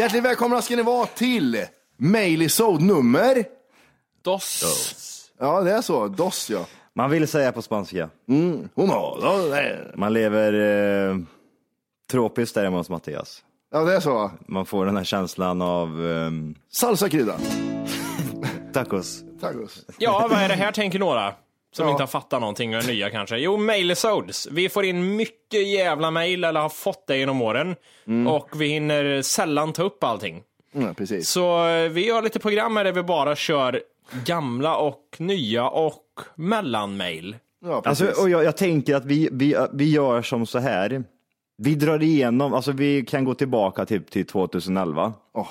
Hjärtligt välkomna ska ni vara till Mailisode nummer... Dos. Ja, det är så. DOS, ja. Man vill säga på spanska. Det. Man lever eh, tropiskt där hemma hos Mattias. Ja, det är så. Man får den här känslan av eh, Salsa-krydda. tacos. Tacos. Ja, vad är det här tänker några? Som Ja. inte har fattat någonting och är nya kanske. Jo, mailesodes. Vi får in mycket jävla mail, eller har fått det genom åren. Och vi hinner sällan ta upp allting. Mm, precis. Så eh, vi gör lite program här där vi bara kör gamla och nya och mellanmail. Ja, precis. Alltså, och jag, jag tänker att vi, vi, vi gör som så här. Vi drar igenom, alltså vi kan gå tillbaka typ till 2011. Åh.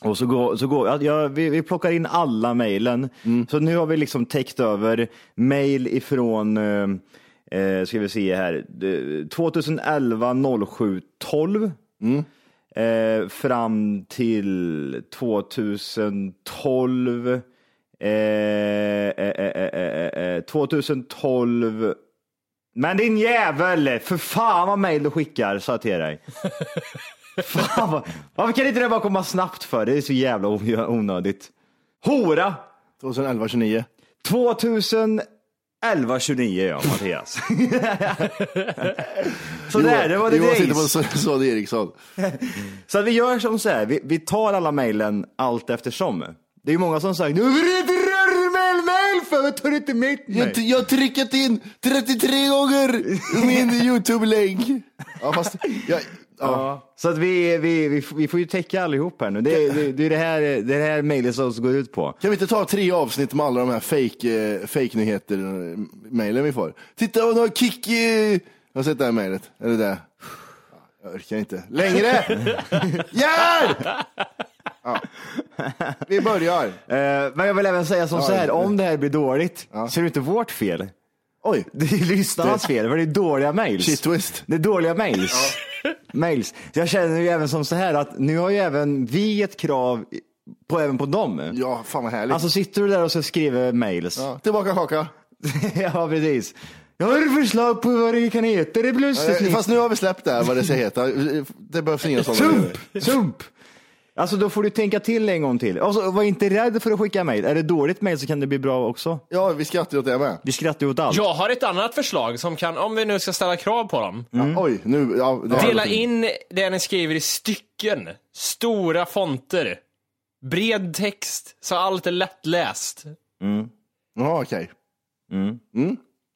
Och så går, så går ja, vi, vi plockar in alla mejlen. Så nu har vi liksom täckt över mejl ifrån, eh, eh, ska vi se här, eh, 2011 07 12. Eh, fram till 2012. Eh, eh, eh, eh, eh, eh, 2012. Men din jävel! För fan vad mejl du skickar, sa jag till dig. Fan, vad, varför kan inte det bara komma snabbt för? Det är så jävla onödigt. Hora! 2011, 29. 2011 29 ja, Mattias. så där, det var det Johan sitter på Sonny Eriksson. Så att vi gör som så här, vi, vi tar alla mejlen allt eftersom. Det är ju många som säger, nu vill du inte röra mail, mail för vad tar du inte mitt Jag, mail? t- jag har tryckat in 33 gånger min YouTube-länk. Ja, fast... Jag, ja. Ja. Så att vi, vi, vi, vi får ju täcka allihop här nu. Det, är- det, det är det här, det här mejlet som går ut på. Kan vi inte ta tre avsnitt med alla de här fake, eh, fake nyheter eh, mejlen vi får? Titta, hon har kick... Eh... Jag har sett det här mejlet. Är det det? Ja, Jag orkar inte. Längre! Hjälp! Ja. Vi börjar. Eh, men jag vill även säga som så här, om det här blir dåligt så är det inte vårt fel. Oj, Det är lyssnarnas fel, för det är dåliga mails. shit twist. Det är dåliga mails. mails. Så jag känner ju även som så här att nu har ju även vi ett krav på, även på dem. Ja, fan vad härligt. Alltså sitter du där och så skriver mails. ja, tillbaka kaka. ja, precis. Jag har förslag på vad det kan heta. Det är plötsligt. Fast nu har vi släppt det här, vad det ska heta. Det behövs inga sådana. Sump! Sump! Alltså då får du tänka till en gång till. Alltså, var inte rädd för att skicka mail. Är det dåligt mail så kan det bli bra också. Ja, vi skrattar ju åt det med. Vi skrattar ju åt allt. Jag har ett annat förslag som kan, om vi nu ska ställa krav på dem. Mm. Ja, oj, nu... Ja, det här- Dela in det ni skriver i stycken. Stora fonter. Bred text, så allt är lättläst. Ja, okej.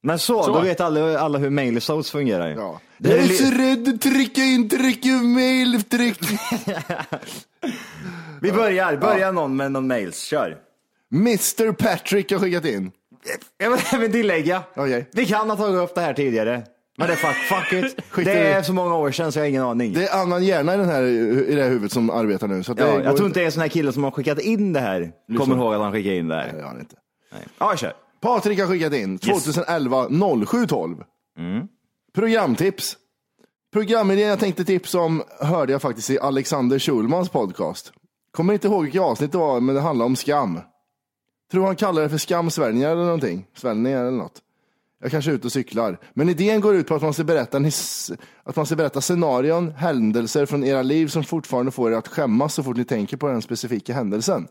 Men så, Så. då vet alla, alla hur mailisouts fungerar ju. Ja. Det Jag är så rädd trycka in, trycka mail, tryck. Vi börjar, börja någon med någon mails, kör. Mr Patrick har skickat in. Jag vill även tillägga, Okej. vi kan ha tagit upp det här tidigare. Men det är fuck, fuck it. Det är det. så många år sedan så jag har ingen aning. Det är annan hjärna i, den här, i det här huvudet som arbetar nu. Så att det ja, går jag tror inte det är en sån här kille som har skickat in det här. Kommer ihåg att han skickade in det här. det har han inte. Ja, kör. Patrik har skickat in 2011 0712. Programtips. Programidén jag tänkte tipsa om hörde jag faktiskt i Alexander Schulmans podcast. Kommer inte ihåg vilket avsnitt det var, men det handlar om skam. Tror han kallar det för skamsväljningar eller någonting. Sväljningar eller något. Jag kanske är ute och cyklar. Men idén går ut på att man ska berätta, en his- att man ska berätta scenarion, händelser från era liv som fortfarande får er att skämmas så fort ni tänker på den specifika händelsen.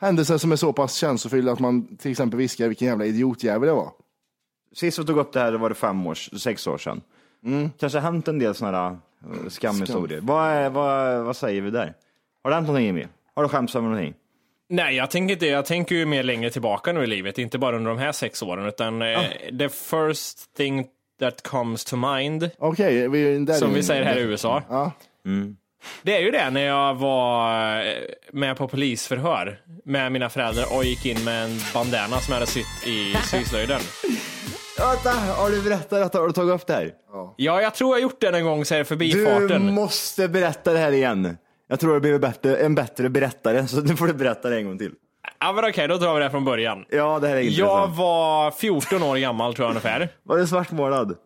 Händelse som är så pass känslofylld att man till exempel viskar vilken jävla idiotjävel det var? Sist vi tog upp det här var det fem år, sex år sedan. Kanske har hänt en del sådana här eh, skamhistorier. Vad, är, vad, vad säger vi där? Har det hänt någonting Jimmy? Har du skämts över någonting? Nej, jag tänker inte. Jag tänker ju mer längre tillbaka nu i livet, inte bara under de här sex åren, utan eh, the first thing that comes to mind, Okej, vi, där som vi säger här i USA. Ja. Det är ju det när jag var eh, med på polisförhör med mina föräldrar och gick in med en bandana som jag hade sytt i syslöjden. Vänta, har du berättat att har du tagit upp det här? Ja, jag tror jag gjort det en gång så här i Du förbifarten. måste berätta det här igen. Jag tror du blir bättre, en bättre berättare, så nu får du berätta det en gång till. Ja, men okej, då drar vi det från början. Ja, det här är Jag intressant. var 14 år gammal tror jag ungefär. Var du svartmålad?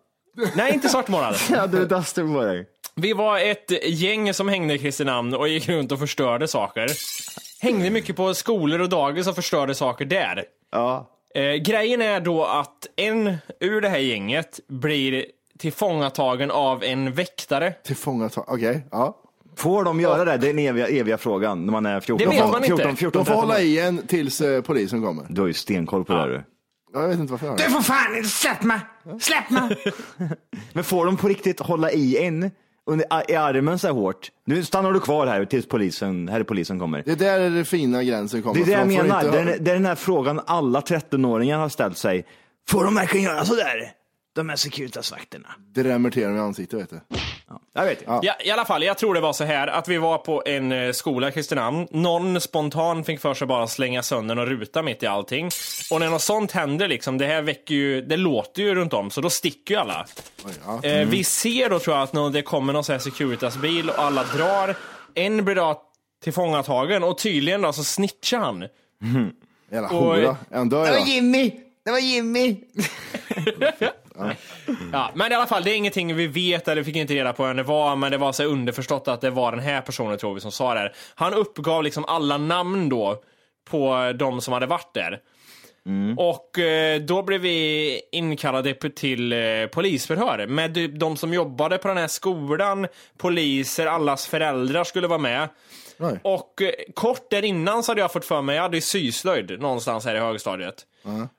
Nej, inte svartmålad. Hade du duster på dig? Vi var ett gäng som hängde i Kristinehamn och gick runt och förstörde saker. Hängde mycket på skolor och dagis och förstörde saker där. Ja. Eh, grejen är då att en ur det här gänget blir tillfångatagen av en väktare. Tillfångatag, okej. ja. Får de göra det? Det är den eviga, eviga frågan när man är 14. Det vet man inte. 14, 14, De får 13 hålla i en tills eh, polisen kommer. Du har ju stenkoll på det här du. Ja, Jag vet inte varför jag det. får fan inte släpp mig! Släpp mig! Men får de på riktigt hålla i en under, i armen så här hårt? Nu stannar du kvar här tills polisen, här polisen kommer. Det är där det fina gränsen kommer. Det är det jag menar. Det är, det är den här frågan alla 13-åringar har ställt sig. Får de verkligen göra sådär? De här Securitas-vakterna. drämmer till dem i ansiktet vet du. Jag vet inte. Ja, I alla fall, jag tror det var så här att vi var på en eh, skola i Kristinehamn. Någon spontan fick för sig bara slänga sönder och ruta mitt i allting. Och när något sånt händer, liksom, det här väcker ju, det låter ju runt om, så då sticker ju alla. Oj, ja. Eh, vi ser då tror jag att när det kommer någon sån här Securitas-bil och alla drar. En blir då tillfångatagen och tydligen då så snitchar han. Jävla Oj. hora. Är han död idag? Jimmy! Det var Jimmy! Ja, men i alla fall, det är ingenting vi vet eller fick inte reda på vem det var, men det var så underförstått att det var den här personen tror vi som sa det här. Han uppgav liksom alla namn då på de som hade varit där. Och eh, då blev vi inkallade till eh, polisförhör med de, som jobbade på den här skolan, poliser, allas föräldrar skulle vara med. Oj. Och eh, kort där innan så hade jag fått för mig, jag hade syslöjd någonstans här i högstadiet.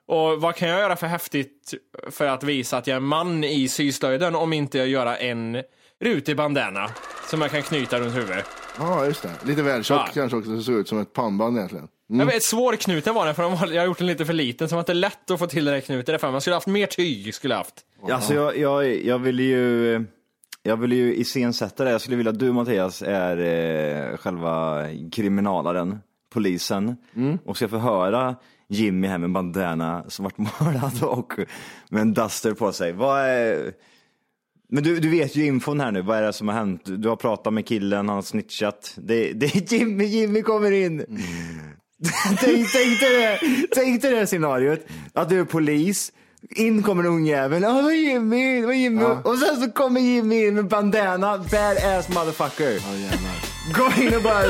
Och vad kan jag göra för häftigt för att visa att jag är man i syslöjden om inte jag göra en rutig bandana som jag kan knyta runt huvudet. Ja, just det. Lite väl tjock Ja. kanske också, så ser ut som ett pannband egentligen. Jag vet, svårknuten var den för de var, jag har gjort den lite för liten så det var inte lätt att få till den där knuten. Därför man skulle haft mer tyg. Skulle jag haft. Alltså jag, jag, jag vill ju jag vill ju iscensätta det. Jag skulle vilja att du Mattias är eh, själva kriminalaren, polisen och ska få höra Jimmy här med bandana svartmålad och med en duster på sig. Vad är... Men du, du vet ju infon här nu, vad är det som har hänt? Du har pratat med killen, han har snitchat. Det, det är Jimmy, Jimmy kommer in. tänk, tänk, dig det, tänk dig det scenariot, att du är polis, in kommer en ungjävel, ja det var Jimmy, det var Jimmy. Och sen så kommer Jimmy in med bandana, badass motherfucker. Ja. Går in och bara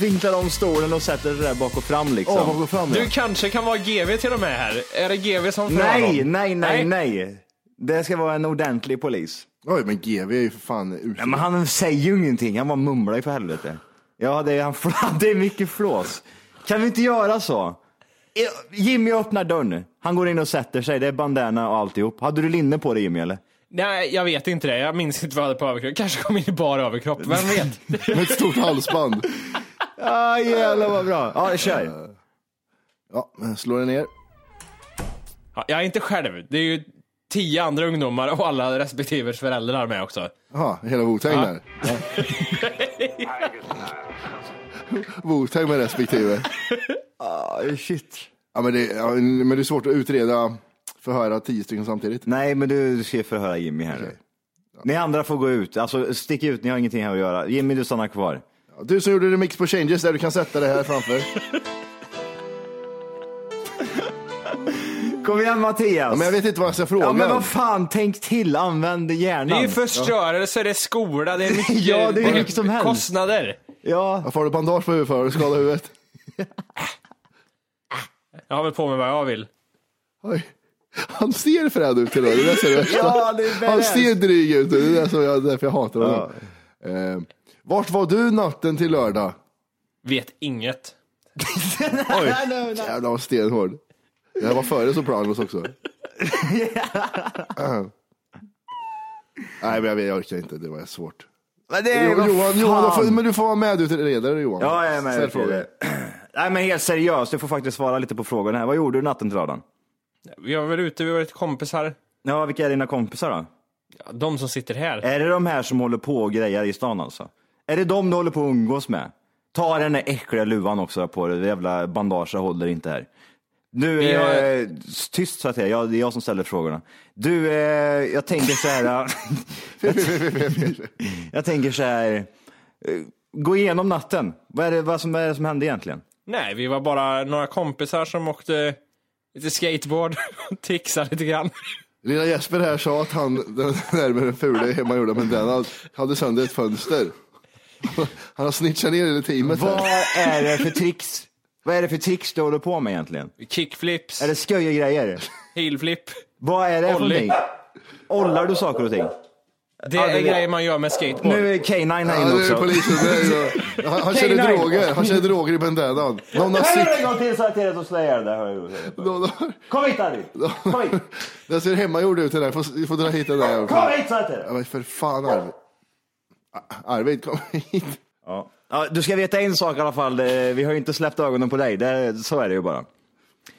vinklar om stolen och sätter sig där bak och fram liksom. Åh, vad går fram Du där? kanske kan vara GV till och med här. Är det GV som får nej, honom? nej, nej, nej. Det ska vara en ordentlig polis. Oj, men GV är ju för fan usel. Ja, men han säger ju ingenting, han bara mumlar ju för helvete. Ja, det är, han, det är mycket flås. Kan vi inte göra så? Jimmy öppnar dörren, han går in och sätter sig, det är bandana och alltihop. Hade du linne på dig Jimmy eller? Nej, jag vet inte det. Jag minns inte vad jag hade på överkropp. Kanske kom in i bara överkropp. Vem vet? Med ett stort halsband. Ja, jävlar vad bra. Ja, kör. Ja, men slå det ner. Ja, jag är inte själv. Det är ju tio andra ungdomar och alla respektive föräldrar med också. Jaha, hela Wu-Tang där. Ja. Wu-Tang med respektive. Ah, shit. Ja, men, det, ja, men det är svårt att utreda, förhöra tio stycken samtidigt. Nej, men du, du ska förhöra Jimmy här nu. Ni andra får gå ut, alltså stick ut, ni har ingenting här att göra. Jimmy, du stannar kvar. Ja, Du som gjorde remix på Changes, där du kan sätta det här framför. Kom igen Mattias! Ja, men jag vet inte vad jag ska fråga. Ja men vad fan, tänk till, använd hjärnan. Det är ju förstörelse, det är skola, det är mycket, Ja, det är mycket som helst. kostnader. Ja, Varför har du bandage på huvudet för? Har du skadat huvudet? Jag har väl på mig vad jag vill. Oj. Han ser frän ut idag, det är det som är det värsta. Ja, det är Han ser dryg ut, det är det som jag, därför jag hatar honom. Eh, vart var du natten till lördag? Vet inget. Oj, jävlar vad stenhård. Det här var före Sopranos också. Nej, men jag, vet, jag orkar inte. Det var svårt. Men det är Jo, Johan, Johan du får, men du får vara med utredare Johan. Ja, jag är med. Ställ frågor. Nej, men helt seriöst, du får faktiskt svara lite på frågorna här. Vad gjorde du natten till lördagen? Vi var väl ute, vi var lite kompisar. Ja, vilka är dina kompisar då? Ja, De som sitter här. Är det de här som håller på och grejer i stan alltså? Är det de du håller på att umgås med? Ta den där äckliga luvan också på dig, det jävla bandaget håller inte här. Du, Vi har- eh, tyst så att jag, jag, det är jag som ställer frågorna. Du, eh, jag tänker så här. jag tänker så här. eh, Gå igenom natten. Vad är det, vad som, vad är det som hände egentligen? Nej, vi var bara några kompisar som åkte lite skateboard och trixade lite grann. Lilla Jesper här sa att han, den där med den fula hemmagjorda bandanan, hade sönder ett fönster. Han har snitchat ner hela teamet Vad här. är det för tricks? Vad är det för tricks du håller på med egentligen? Kickflips, Är det sköja grejer? heelflip. Vad är det för Ollie. någonting? Ollar du saker och ting? Det är grejer man gör med skateboard. Nu är K9 här Ja, inne nu är också. polisen där. Han, han känner K9. droger, han känner droger i bandanan. Någon har du en gång till så jag att du slår ihjäl dig. hör jag. Någon har... Kom hit Harry! Kom hit! Den ser hemmagjord ut den där, får, får dra hit den där. Kom hit sa jag till Ja, dig! men för fan Arvid. Arvid, kom hit. Ja. Ja, du ska veta en sak i alla fall, Eh, vi har ju inte släppt ögonen på dig, det, så är det ju bara.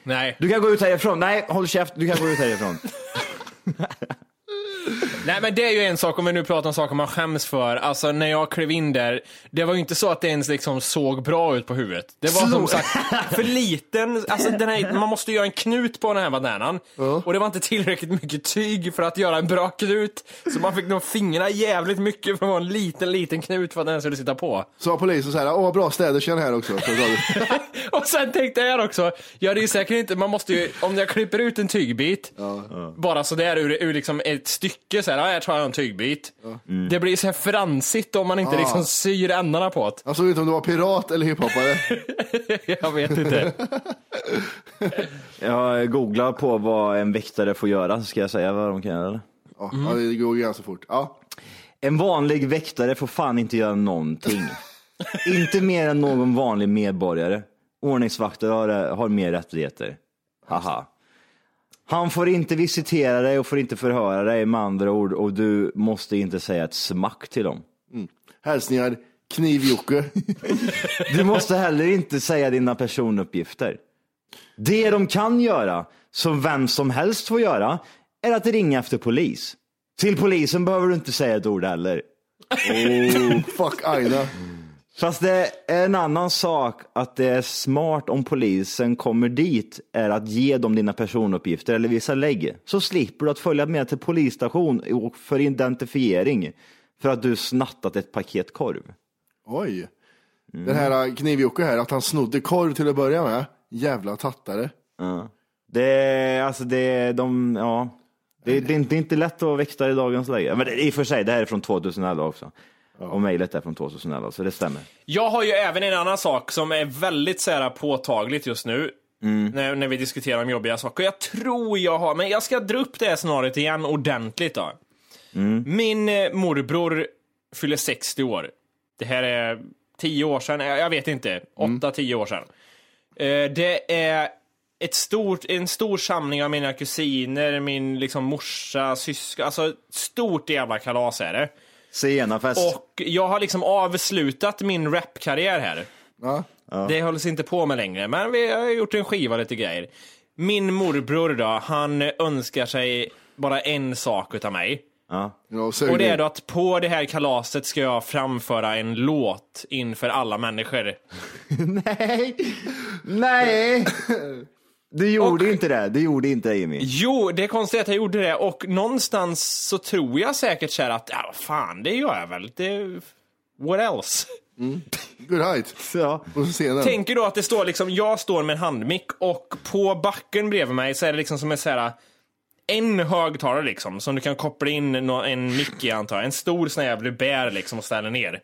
Nej. Du kan gå ut härifrån, nej håll käft, du kan gå ut härifrån. Nej men det är ju en sak om vi nu pratar om saker man skäms för. Alltså när jag klev in där, det var ju inte så att det ens liksom såg bra ut på huvudet. Det var som sagt för liten, alltså den här, man måste göra en knut på den här bananen. Och det var inte tillräckligt mycket tyg för att göra en bra knut. Så man fick nog fingrarna jävligt mycket för att vara en liten, liten knut för att den skulle sitta på. Sa polisen så här, åh bra städerskan här också. Och sen tänkte jag också, ja det är säkert inte, man måste ju, om jag klipper ut en tygbit, bara sådär ur, ur liksom ett stycke så här, ja, jag tar en tygbit. Det blir så här fransigt om man inte liksom syr ändarna på det. Han såg ut om du var pirat eller hiphoppare. Jag vet inte. Jag googlar på vad en väktare får göra, så ska jag säga vad de kan göra. eller? Ja, ja, det går ganska fort. Ja. En vanlig väktare får fan inte göra någonting. inte mer än någon vanlig medborgare. Ordningsvakter har, har mer rättigheter. Haha. Han får inte visitera dig och får inte förhöra dig med andra ord och du måste inte säga ett smack till dem. Hälsningar Kniv-Jocke. Du måste heller inte säga dina personuppgifter. Det de kan göra, som vem som helst får göra, är att ringa efter polis. Till polisen behöver du inte säga ett ord heller. Oh, fuck Aina. Fast det är en annan sak att det är smart om polisen kommer dit är att ge dem dina personuppgifter eller vissa lägg. Så slipper du att följa med till polisstation för identifiering för att du snattat ett paket korv. Oj. Den här Kniv-Jocke här, att han snodde korv till att börja med. Jävla tattare. Ja. Det är, alltså det är de, ja. Det är, det är inte, det är inte lätt att växa i dagens läge. Men det, i och för sig, det här är från 2011 också. Och mejlet är från 2011, så det stämmer. Jag har ju även en annan sak som är väldigt så här, påtagligt just nu. När, när vi diskuterar om jobbiga saker. Jag tror jag har, men jag ska dra upp det här scenariot igen ordentligt då. Min eh, morbror fyller 60 år. Det här är 10 år sedan, jag vet inte, 8-10 år sedan. Eh, det är ett stort, en stor samling av mina kusiner, min liksom morsa, syskon, alltså stort jävla kalas är det. Senafest. Och jag har liksom avslutat min rapkarriär här. Ja. Det hålls inte på med längre, men vi har gjort en skiva lite grejer. Min morbror då, han önskar sig bara en sak utav mig. Ja. Ja, Och det är då att på det här kalaset ska jag framföra en låt inför alla människor. Nej! Nej! Du gjorde inte det. Du gjorde inte det Jimmy. Jo, det är konstigt att jag gjorde det och någonstans så tror jag säkert så här att, ja fan, det gör jag väl. Det, what else? Good height. Ja. Tänker då att det står liksom, jag står med en handmick och på backen bredvid mig så är det liksom som en så här en högtalare liksom, som du kan koppla in en mick i antar jag. En stor sån här jävla bär liksom och ställa ner.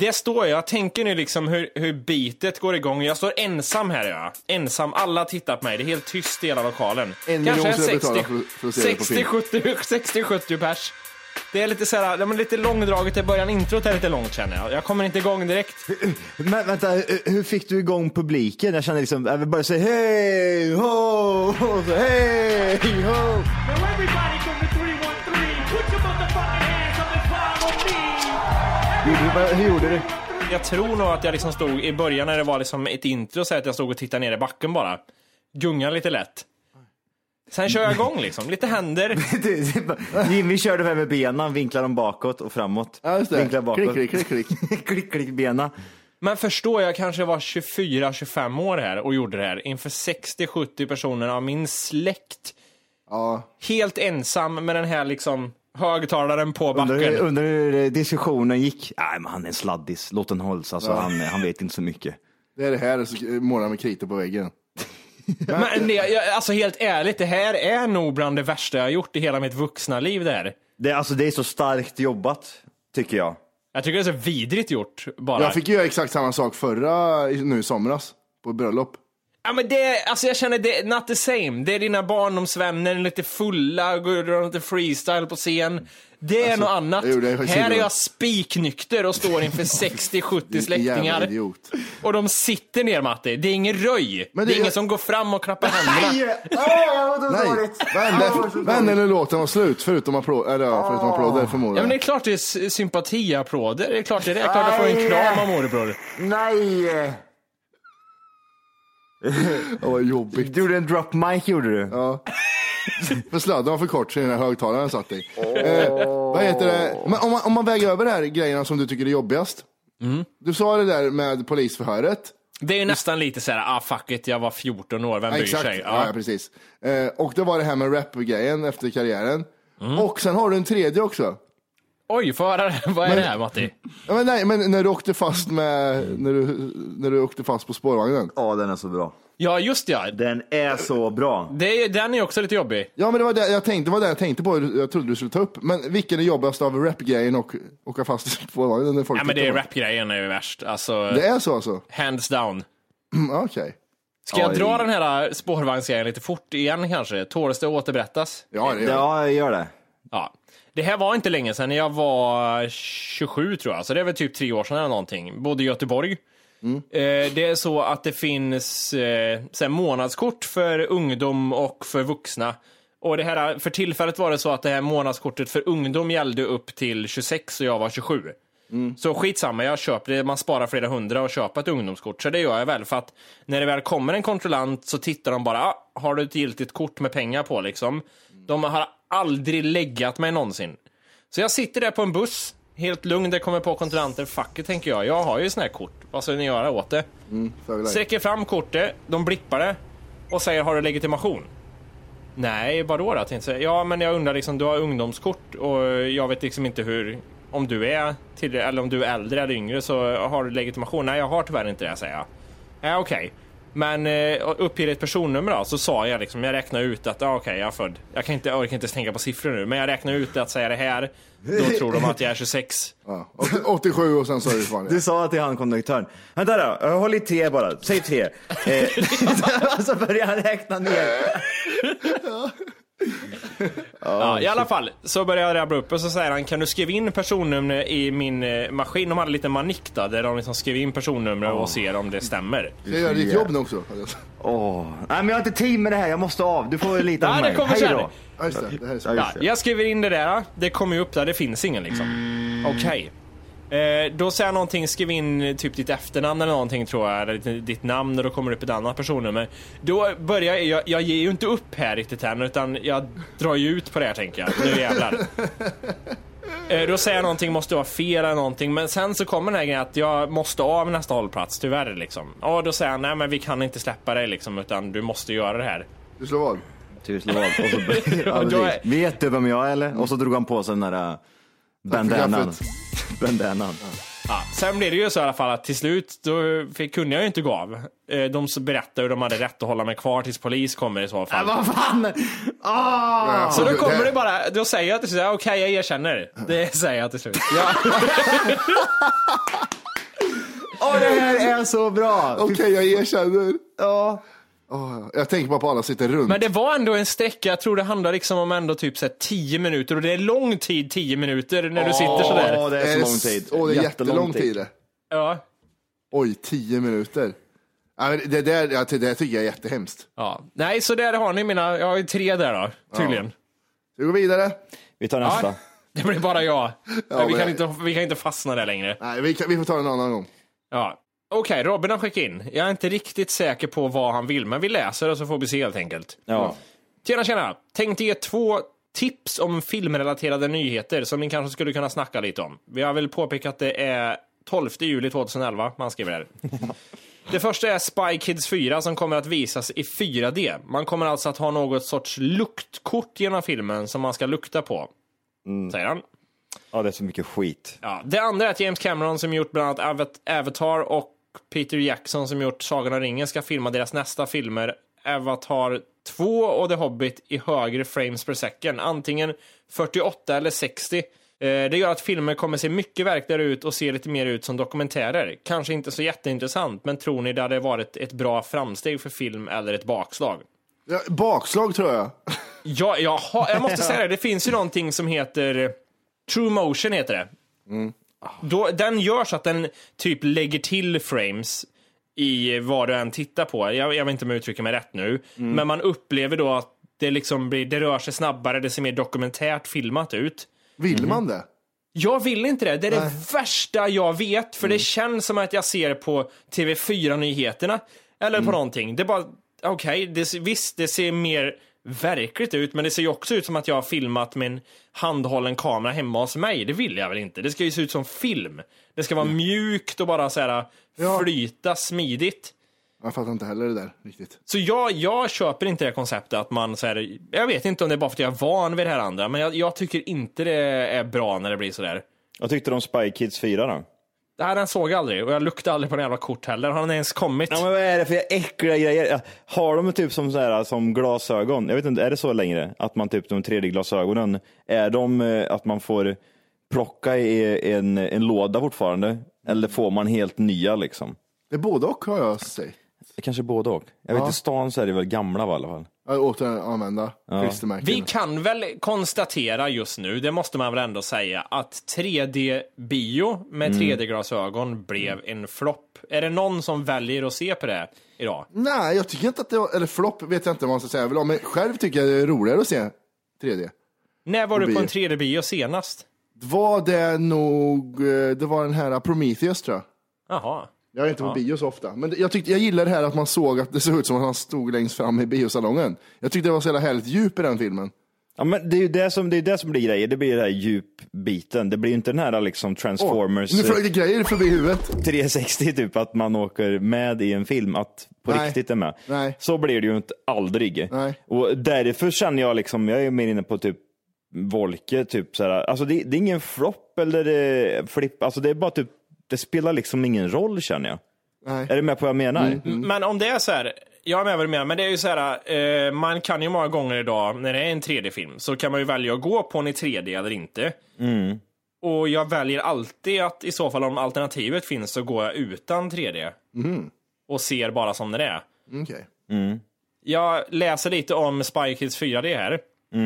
Det står jag, jag tänker nu liksom hur, hur beatet går igång. Jag står ensam här jag. Ensam, alla tittar på mig. Det är helt tyst i hela lokalen. En det film. 60-70 60-70 pers. Det är lite så här, ja, men lite långdraget i början. Introt är lite långt känner jag. Jag kommer inte igång direkt. Men vänta, hur fick du igång publiken? Jag känner liksom, jag vill bara säga hej, ho, hej, ho. Hur gjorde du? Jag tror nog att jag liksom stod i början när det var liksom ett intro så att jag stod och tittade ner i backen bara. Gunga lite lätt. Sen kör jag igång liksom, lite händer. Jimmy körde med, med benen, vinklar dem bakåt och framåt. Ja, just det. Vinklar bakåt. Klick, klick, klick, klick. klick, klick, bena. Men förstå, jag kanske var 24-25 år här och gjorde det här inför 60-70 personer av min släkt. Ja. Helt ensam med den här liksom högtalaren på backen. undrar hur eh, diskussionen gick. Nej, men han är en sladdis. Låt den hållas. Alltså, han, han vet inte så mycket. Det är det här, så målar med kritor på väggen. Men det, alltså helt ärligt, det här är nog bland det värsta jag har gjort i hela mitt vuxna liv det här. Det, alltså, det är så starkt jobbat, tycker jag. Jag tycker det är så vidrigt gjort bara. Jag fick göra exakt samma sak förra, nu i somras, på bröllop. Ja men det, alltså jag känner det, not the same. Det är dina barndomsvänner, lite fulla, går runt lite freestyle på scen. Det är Alltså, något annat. jo, det är Här är jag spiknykter och står inför 60-70 Jävla släktingar. idiot. Och de sitter ner Matti. Det är ingen röj. Men det är det- ingen som går fram och klappar händerna. Nej, hände, vad hände när låten var slut? Förutom, applåd, eller, ja, förutom applåder Ja förmodligen. men det är klart det är sympatiapplåder. Det är klart det är det. Det är klart jag får en kram av morbror. Nej! Det var jobbigt. Du gjorde en drop mic, gjorde du? Ja. För sladden var för kort så den här högtalaren satt i. Eh, vad heter det? Men om, man, om man väger över de här grejerna som du tycker är jobbigast. Mm. Du sa det där med polisförhöret. Det är ju nästan lite så här, ah fuck it, jag var 14 år, vem bryr Exakt, sig? ja. ja, precis. Eh, och det var det här med rap-grejen efter karriären. Mm. Och sen har du en tredje också. Oj, få höra. Vad är Men- det här Matti? Ja, men nej, men när du åkte fast med, när du, när du åkte fast på spårvagnen. Ja, den är så bra. Ja, just ja. Den är så bra. Det, är- den är också lite jobbig. Ja men det var det jag tänkte, det var det jag tänkte på, jag trodde du skulle ta upp. Men vilken är jobbigast av rap-grejen och åka fast i spårvagnen? När folk Ja, men det tittar är på? rapgrejen är ju värst. Alltså, Det är så alltså? hands down. Mm, Okej. Ska jag Oj. dra den här spårvagnsgrejen lite fort igen kanske? Tåls det att återberättas? Ja, det gör det. Ja, jag gör det. Ja. Det här var inte länge sedan, jag var 27 tror jag, så det är väl typ tre år sedan eller någonting. Bodde i Göteborg. Eh, det är så att det finns eh, så månadskort för ungdom och för vuxna. Och det här, för tillfället var det så att det här månadskortet för ungdom gällde upp till 26 och jag var 27. Så skitsamma, jag köper det. Man sparar flera hundra och köper ett ungdomskort. Så det gör jag väl. För att när det väl kommer en kontrollant så tittar de bara, ah, har du ett giltigt kort med pengar på liksom? De har aldrig läggat mig någonsin. Så jag sitter där på en buss, helt lugn, det kommer på kontrollanter. Fuck it, tänker jag. Jag har ju sån här kort. Vad ska ni göra åt det? Dig. Sträcker fram kortet, de blippar det och säger har du legitimation? Nej, vadå då? Tänkte jag. Ja, men jag undrar liksom, du har ungdomskort och jag vet liksom inte hur, om du är till, eller om du är äldre eller yngre så har du legitimation? Nej, jag har tyvärr inte det, säger jag. Ja, okej. Men eh, uppger ett personnummer då, så sa jag liksom, jag räknar ut att, ja okej, jag är född. Jag kan inte, jag orkar inte ens tänka på siffror nu, men jag räknar ut att säga det här, då tror de att jag är 26. Ja. 80 87 och sen så är det fan Du sa till han konduktören. Vänta då, håll i tre bara. Säg tre. Eh, så börjar han räkna ner. Ja, I alla fall, så börjar jag rabbla upp och så säger han, kan du skriva in personnummer i min eh, maskin? De hade lite manick då, där de liksom skrev in personnummer och ser om det stämmer. Ska jag göra ditt jobb nu också? Åh. Nej, men jag har inte tid med det här. Jag måste av. Du får lita på Ja, mig. det kommer Hej sen. då. Ja, just det. det här är så. Ja, Ja, just det. jag skriver in det där, det kommer ju upp där, det finns ingen liksom. Okej. Eh, då säger jag någonting, skriv in eh, typ ditt efternamn eller någonting tror jag, eller ditt, namn och då kommer det upp ett annat personnummer. Då börjar jag, jag, jag ger ju inte upp här riktigt än utan jag drar ju ut på det här tänker jag. Nu jävlar. Eh, Då säger jag någonting, måste vara fel eller någonting, men sen så kommer den här grejen att jag måste av nästa hållplats, tyvärr liksom. Ja, då säger han, nej men vi kan inte släppa dig liksom, utan du måste göra det här. Du slår vad? Tusen val. Och så, ja, då är-. Vet du vem jag är eller? Och så drog han på sig den där äh, bandanan. Bandanan. Ja, sen blev det ju så i alla fall att till slut då fick, kunde jag ju inte gå av. Eh, De berättade hur de hade rätt att hålla mig kvar tills polis kommer i så fall. Vad fan! Ah! Så då kommer det bara, då säger jag till slut, okej jag erkänner. Det säger jag till slut. Ja. Åh, det här är så bra! Okej, jag erkänner. Ja. Åh, jag tänker bara på alla sitter runt. Men det var ändå en sträcka, jag tror det handlar liksom om ändå typ så här 10 minuter och det är lång tid 10 minuter när du sitter sådär. Ja, det är så lång tid. Åh, det är jättelång tid. det. Ja. Oj, tio minuter. Ja, men Det, där, ja, det där tycker jag är jättehemskt. ja. Nej, så där har ni mina, jag har ju tre där då, tydligen. Vi går vidare. Vi tar nästa. Ja. Det blir bara jag. Ja, vi, kan inte, vi kan inte fastna där längre. Nej, vi, kan, vi får ta en annan gång. Ja. Okej, Robin har skickat in. Jag är inte riktigt säker på vad han vill, men vi läser och så får vi se helt enkelt. Ja. Tjena, tjena! Tänkte ge två tips om filmrelaterade nyheter som ni kanske skulle kunna snacka lite om. Vi har väl påpekat att det är 12 juli 2011, man skriver där. Det första är Spy Kids 4 som kommer att visas i 4D. Man kommer alltså att ha något sorts luktkort genom filmen som man ska lukta på. Säger han. ja, det är så mycket skit. Ja. Det andra är att James Cameron som gjort bland annat Avat- Avatar och Peter Jackson som gjort Sagan om ringen ska filma deras nästa filmer Avatar 2 och The Hobbit i högre frames per second. Antingen 48 eller 60. Eh, Det gör att filmer kommer se mycket verkligare ut och se lite mer ut som dokumentärer. Kanske inte så jätteintressant, men tror ni det hade varit ett bra framsteg för film eller ett bakslag? Ja, bakslag tror jag. Ja, jag, jag måste säga det, det finns ju någonting som heter eh, True Motion heter det. Då, den gör så att den typ lägger till frames i vad du än tittar på. Jag, jag vet inte om jag uttrycker mig rätt nu. Men man upplever då att det liksom blir, det rör sig snabbare, det ser mer dokumentärt filmat ut. Vill man det? Jag vill inte det. Det är det värsta jag vet. För det känns som att jag ser på TV4-nyheterna. Eller på någonting. Det är bara, okej, det, visst det ser mer verkligt ut. Men det ser ju också ut som att jag har filmat med en handhållen kamera hemma hos mig. Det vill jag väl inte. Det ska ju se ut som film. Det ska vara mjukt och bara så här Ja. flyta smidigt. Jag fattar inte heller det där riktigt. Så jag, jag köper inte det konceptet att man så här, jag vet inte om det är bara för att jag är van vid det här andra, men jag, jag tycker inte det är bra när det blir så där. Vad tyckte du om Spy Kids 4 då? Nej, den såg jag aldrig och jag luktade aldrig på den jävla kort heller. Har den ens kommit? Ja, men vad är det för äckliga grejer? Har de typ som, så här, som glasögon? Jag vet inte, är det så längre? Att man typ de 3D-glasögonen, är de eh, att man får plocka i en, en låda fortfarande? Eller får man helt nya liksom? Det är både och har jag sett. Det kanske är både och. Jag vet Ja. i stan så är det väl gamla va, i alla fall. Jag återanvända klistermärken. Vi kan väl konstatera just nu, det måste man väl ändå säga, att 3D-bio med 3D-glasögon blev en flopp. Är det någon som väljer att se på det idag? Nej, jag tycker inte att det var, eller flopp vet jag inte vad man ska säga. väl Men själv tycker jag det är roligare att se 3D. När var du på en bio. 3D-bio senast? Var det nog, eh, det var den här Prometheus tror jag. Jaha. Jag är inte på bio så ofta. Men jag, tyckte, jag gillar det här att man såg att det såg ut som att han stod längst fram i biosalongen. Jag tyckte det var så jävla härligt djup i den filmen. Ja, men det är ju det som, det är det som blir grejer. Det blir den här djupbiten. Det blir ju inte den här liksom Transformers nu eh, flög det grejer förbi huvudet. 360 typ, att man åker med i en film, att på Nej. riktigt är med. Nej. Så blir det ju inte aldrig. Nej. Och därför känner jag liksom, jag är mer inne på typ Volke, typ så här. Alltså det, det är ingen flopp eller eh, flipp, alltså det är bara typ, det spelar liksom ingen roll känner jag. Nej. Är du med på vad jag menar? Men om det är så här, jag är med vad du menar, men det är ju så här, eh, man kan ju många gånger idag när det är en 3D-film så kan man ju välja att gå på den i 3D eller inte. Och jag väljer alltid att i så fall om alternativet finns så går jag utan 3D. Och ser bara som det är. Okej. Jag läser lite om Spy Kids 4D här.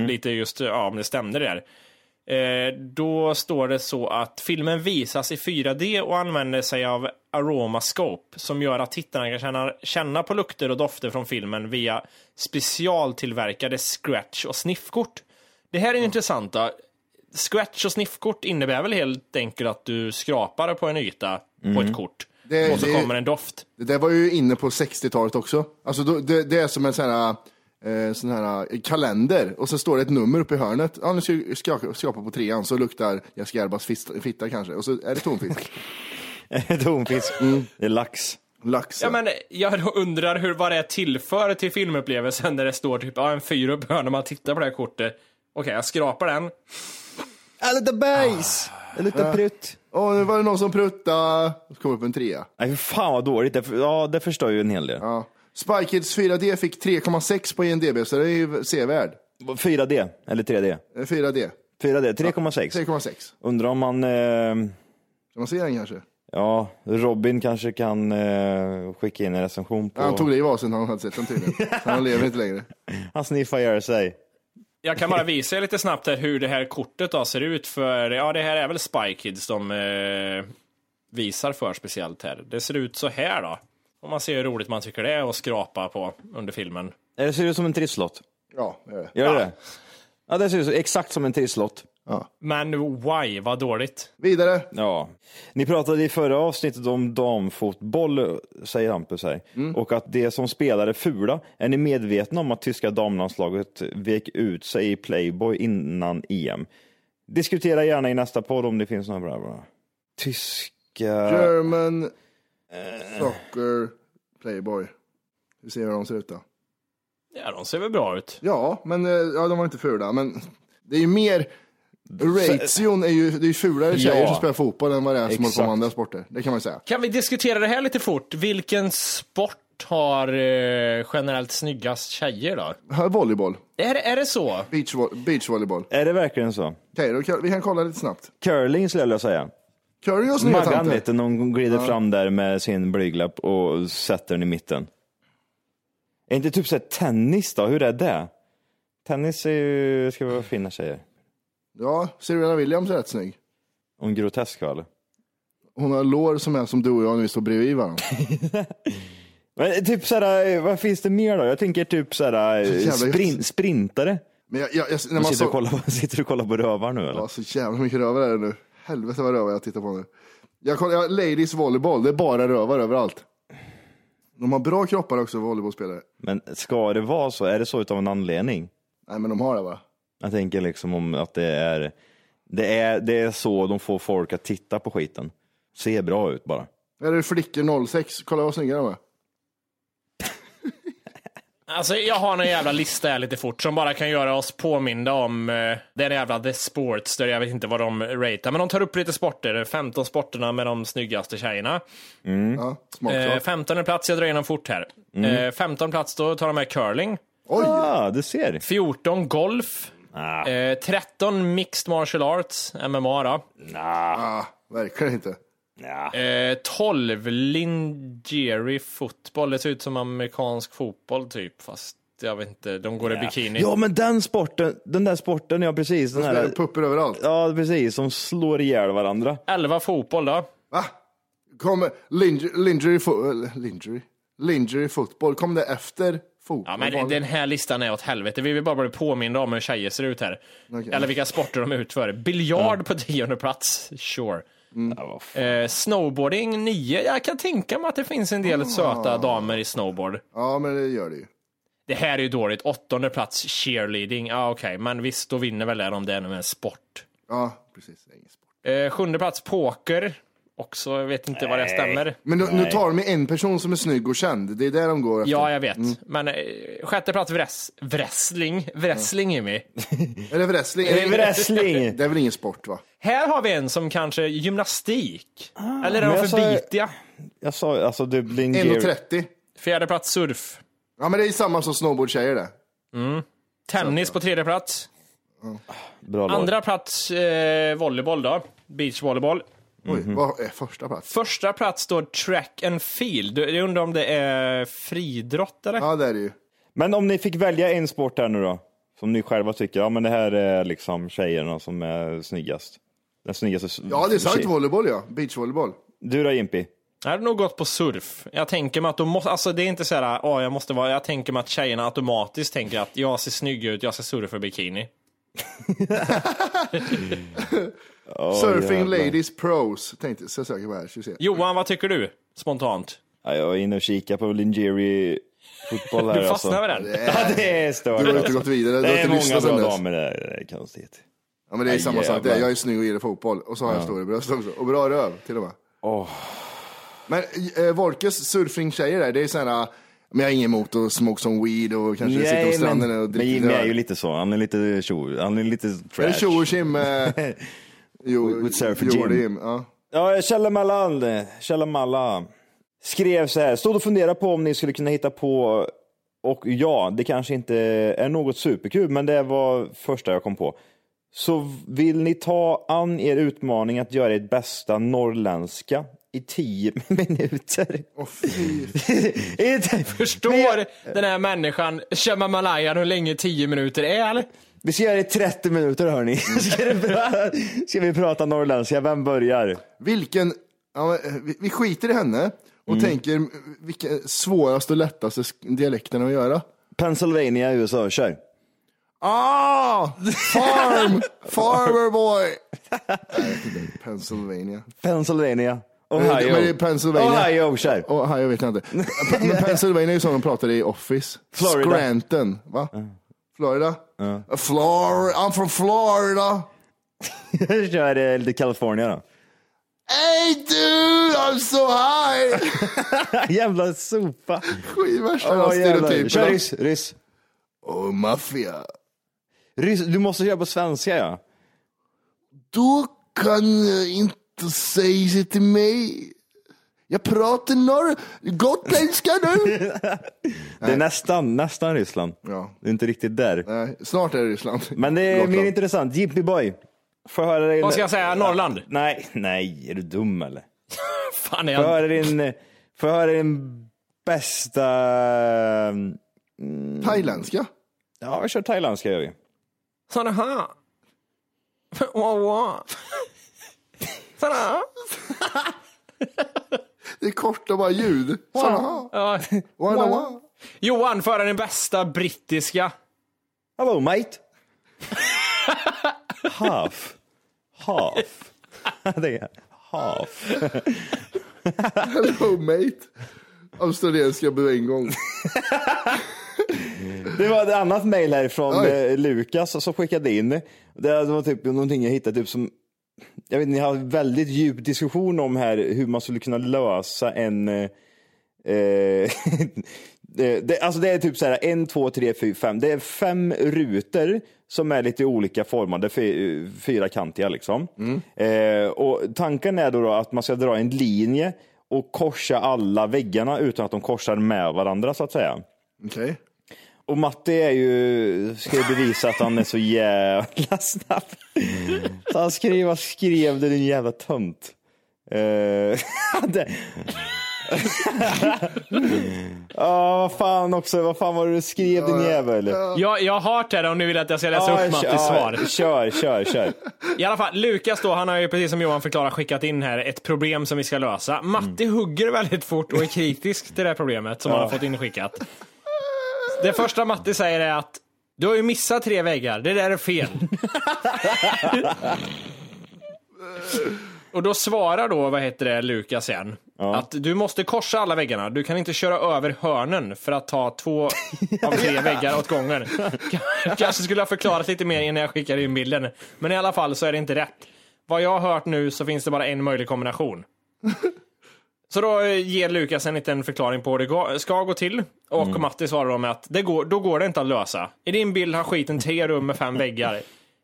Lite just ja, om det stämde där. Eh, då står det så att filmen visas i 4D och använder sig av Aromascope som gör att tittarna kan känna, känna på lukter och dofter från filmen via specialtillverkade scratch och sniffkort. Det här är intressant. Då. Scratch och sniffkort innebär väl helt enkelt att du skrapar på en yta på ett kort Det- och så det- kommer en doft. Det där var ju inne på 60-talet också. Alltså det, det är som en sån här, eh, sån här eh, kalender och så står det ett nummer uppe i hörnet. Ja, nu ska jag skrapa, skrapa på trean så luktar Jessica Erbas fitta, fitta kanske. Och så är det tonfisk. Tonfisk, det är lax. Lax. Ja, men jag undrar hur, vad det är tillför till filmupplevelsen när det står typ ja, en fyra upp när man tittar på det här kortet. Okej, jag skrapar den. Det luktar bajs! Det luktar prutt. Åh, nu var det någon som pruttade. Så kom upp en trea. Nej, för fan vad dåligt. Det, ja, det förstör ju en hel del. Ja. Spy Kids 4D fick 3,6 på IMDB så det är ju sevärd. 4D, eller 3D? Eh, 4D. 4D, 3,6. 3,6. Undrar om man... Eh, Kan man se den kanske? Ja, Robin kanske kan eh, skicka in en recension på... Han tog liv av sig när han hade sett den tydligen. Han lever inte längre. Han sniffar ihjäl sig. Jag kan bara visa er lite snabbt här hur det här kortet då ser ut för, ja det här är väl Spy Kids de eh, visar för speciellt här. Det ser ut så här då. Om man ser hur roligt man tycker det är att skrapa på under filmen. Det ser ut som en trisslott. Ja, det är det. Gör det det? Ja, det ser ut exakt som en trisslott. Men why, vad dåligt. Vidare. Ja. Ni pratade i förra avsnittet om damfotboll, säger Hampus här, och att det som spelar är fula. Är ni medvetna om att tyska damlandslaget vek ut sig i Playboy innan EM? Diskutera gärna i nästa podd om det finns några bra. bra. Tyska... German Soccer Playboy. Vi ser hur de ser ut då. Ja, de ser väl bra ut. Ja, men eh, ja, de var inte fula. Men det är ju mer... Ration är ju, det är ju fulare tjejer Ja. som spelar fotboll än vad det är som håller på med andra sporter. Det kan man ju säga. Kan vi diskutera det här lite fort? Vilken sport har eh, generellt snyggast tjejer då? Volleyboll. Är, är det så? Beachvo- Beachvolleyboll. Är det verkligen så? Okej, kan, vi kan kolla lite snabbt. Curling skulle jag vilja säga. Och snygga Maggan vet du, någon glider fram där med sin blyglapp och sätter den i mitten. Är inte typ så tennis då? Hur är det? Tennis är ju, ska vara fina tjejer. Ja, Serena Williams är rätt snygg. Hon grotesk va, eller? Hon har lår som är som du och jag när vi står bredvid varandra. Men typ såhär, vad finns det mer då? Jag tänker typ såhär, Så jävla sprin, gött. sprintare. Men jag, jag, jag, när Du man sitter, och så, kollar på, sitter du och kollar på rövar nu eller? ja, så jävla mycket rövar är det nu. Helvete vad rövar jag tittar på nu. Jag kollar, jag, ladies volleyboll, det är bara rövar överallt. De har bra kroppar också, volleybollspelare. Men ska det vara så? Är det så utav en anledning? Nej, men de har det bara. Jag tänker liksom om att det är, det är, det är så de får folk att titta på skiten. Se bra ut bara. Är det flickor 06? Kolla vad snygga de är. Alltså jag har en jävla lista här lite fort som bara kan göra oss påminda om eh, den jävla The Sports där jag vet inte vad de ratear, men de tar upp lite sporter, 15 sporterna med de snyggaste tjejerna. Ja, smaksak. Eh, 15 plats, jag drar igenom fort här. Eh, 15 plats då tar de med curling, Oj! Ah, du ser. 14 golf, eh, 13 mixed martial arts, MMA då. Ah, verkligen inte. Eh, 12 lingerie fotboll, det ser ut som amerikansk fotboll typ, fast jag vet inte, de går i bikini. Ja men den sporten, den där sporten, ja precis. Den här, pupper överallt. ja precis, som slår ihjäl varandra. 11 fotboll då. Va? Kommer lingerie, fo- eller lingerie, fotboll, kom det efter fotboll? Ja, men den här listan är åt helvete. Vi vill bara bli påminna om hur tjejer ser ut här. Okej. Eller vilka sporter de utför. Biljard på tionde plats. Sure. Eh, snowboarding 9. Jag kan tänka mig att det finns en del söta damer i snowboard. Ja, men det gör det ju. Det här är ju dåligt. Åttonde plats cheerleading. Ja, okej. Men visst, då vinner väl det om det är en sport. Ja, precis. Det är ingen sport. Eh, sjunde plats poker. Också, jag vet inte vad det stämmer. Men nu, nu tar de en person som är snygg och känd. Det är där de går efter. Ja, jag vet. Men eh, sjätte plats vräs, wrestling. Wrestling, Jimmy. Är det wrestling? Det är wrestling. Det är väl ingen sport va? Här har vi en som kanske gymnastik. Eller är de jag för sa- bitiga? Jag sa alltså du lingerie. 1,30. Fjärde plats surf. Ja, men det är samma som snowboardtjejer det. Tennis på tredje plats. Bra lag. Andra plats eh, volleyboll då. Beachvolleyboll. Oj, vad är första plats? Första plats står track and field. Jag undrar om det är fridrott eller? Ja, det är det ju. Men om ni fick välja en sport här nu då, som ni själva tycker, ja men det här är liksom tjejerna som är snyggast. Den snyggaste s- Ja, det är sant tjej- volleyboll ja. Beachvolleyboll. Du då Jimpi? Jag hade nog gått på surf. Jag tänker mig att de måste, alltså det är inte så här, åh jag måste vara, jag tänker mig att tjejerna automatiskt tänker att jag ser snygg ut, jag ska surfa i bikini. Surfing jävlar. Ladies Pros. Tänkte, så jag söker på här, ska vi se. Johan, vad tycker du? Spontant. Ja, jag var inne och kikade på lingerie fotboll här Du fastnar alltså. med den? Ja, det är stört. Du har inte gått vidare, du Det har är inte många bra damer där, det är konstigt. Ja, men det är Aj, samma sak där. Jag är snygg och gillar fotboll. Och så har jag stora bröst också. Och bra röv till och med. Åh. Men eh, Volkes surfingtjejer där, det är sådana, men jag har inget emot att smoke some weed och kanske sitta på Nej, stranden men, och men dricka Jimmy är ju lite så, han är lite tjo, han är lite trash. Är det tjo och tjim? Jo, With jo, Jim. Ja. Ja, Källamalla, Källamalla skrev så här, stod och funderade på om ni skulle kunna hitta på, och ja, det kanske inte är något superkul, men det var första jag kom på. Så vill ni ta an er utmaning att göra ert bästa norrländska i tio minuter. Inte- Förstår den här människan, Shamamalayan, hur länge 10 minuter är eller? Vi ska göra det i 30 minuter hörni. Ska, ska vi prata norrländska? Vem börjar? Vilken, ja, eh, vi, vi skiter i henne och Mm. tänker eh, vilken svåraste och lättaste dialekten att göra. Pennsylvania, USA, kör. Ah! Farm! Farmer boy! Pennsylvania. Pennsylvania. Ohio. men det är Pennsylvania. Ohio, kör. Ohio vet jag inte. Men Pennsylvania är ju som de pratar i Office. Florida. Scranton, va? Florida? Flor I'm from Florida. kör eh, lite California då. Hey dude, I'm so high! Jävla sopa. Skit värsta Åh, jävlar. Kör ryss, ryss. Oh, maffia. ryss. Du måste köra på svenska ja. Du kan eh, inte säga det till mig. Jag pratar norr... gotländska nu. Det är nästan, nästan Ryssland. ja, Det är inte riktigt där. nej, snart är det Ryssland. Men det är Gotland. mer intressant. Jimmy Boy. Får jag höra dig? Vad ska jag säga, Norrland? Nej, nej, är du dum eller? Fan är Får jag höra din, får jag höra din bästa... Thailändska? Ja, vi kör thailändska gör vi. Såna här. Wow, wow. Såna här. Det är korta bara ljud. Såna. Ja. Wanna. Johan, föra den bästa brittiska. Hello mate. Half. Half. Det är half. Hello mate. Australienska en gång. Det var ett annat mejl härifrån Oj. eh, Lukas som skickade in. Det var typ någonting jag hittade typ som jag vet, ni har väldigt djup diskussion om här hur man skulle kunna lösa en eh, eh, det, det, alltså det är typ så här en, två, tre, fyra, fem. Det är fem rutor som är lite olika formade, fy- fyrakantiga liksom. Eh, och tanken är då, då att man ska dra en linje och korsa alla väggarna utan att de korsar med varandra så att säga. Okej. Och Matti är ju, ska ju bevisa att han är så jävla snabb. Så han skrev, vad skrev du din jävla tönt? Uh, det... Ja, vad fan också, vad fan var det du skrev din jävel? Jag, jag har det om ni vill att jag ska läsa Ja, upp Mattis kör, svar. Kör, kör, kör. I alla fall, Lukas då, han har ju precis som Johan förklarat skickat in här ett problem som vi ska lösa. Matti hugger väldigt fort och är kritisk till det här problemet som han har fått inskickat. Det första Matti säger är att du har ju missat tre väggar, det där är fel. och då svarar då, vad heter det, Lukas igen. Att du måste korsa alla väggarna, du kan inte köra över hörnen för att ta två av tre väggar åt gången. Kanske skulle ha förklarat lite mer innan jag skickade in bilden. Men i alla fall så är det inte rätt. Vad jag har hört nu så finns det bara en möjlig kombination. Så då eh, ger Lukas en liten förklaring på hur det ska gå till. Och Matti svarar då med att det går, då går det inte att lösa. I din bild har skiten tre rum med fem väggar.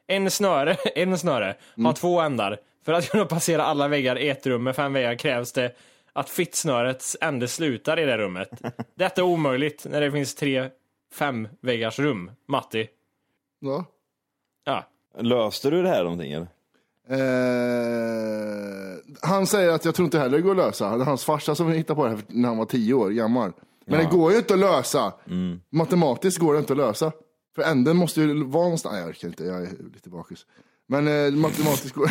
En snöre, en snöre har två ändar. För att kunna passera alla väggar i ett rum med fem väggar krävs det att fittsnörets ände slutar i det rummet. Detta är omöjligt när det finns tre fem väggars rum. Matti. Ja. Ja. Löste du det här någonting eller? Eh, han säger att jag tror inte heller det går att lösa. Det är hans farsa som hittade på det här när han var tio år gammal. Men det går ju inte att lösa. Matematiskt går det inte att lösa. För änden måste ju vara någonstans. Nej, jag orkar inte, jag är lite bakis. Men eh, matematiskt går,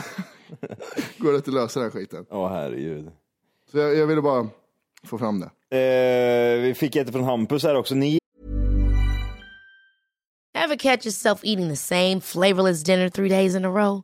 går det inte att lösa den här skiten. Åh herregud. Så jag, jag ville bara få fram det. Eh, vi fick ett från Hampus här också. Ni Ever catch yourself eating the same flavorless dinner three days in a row?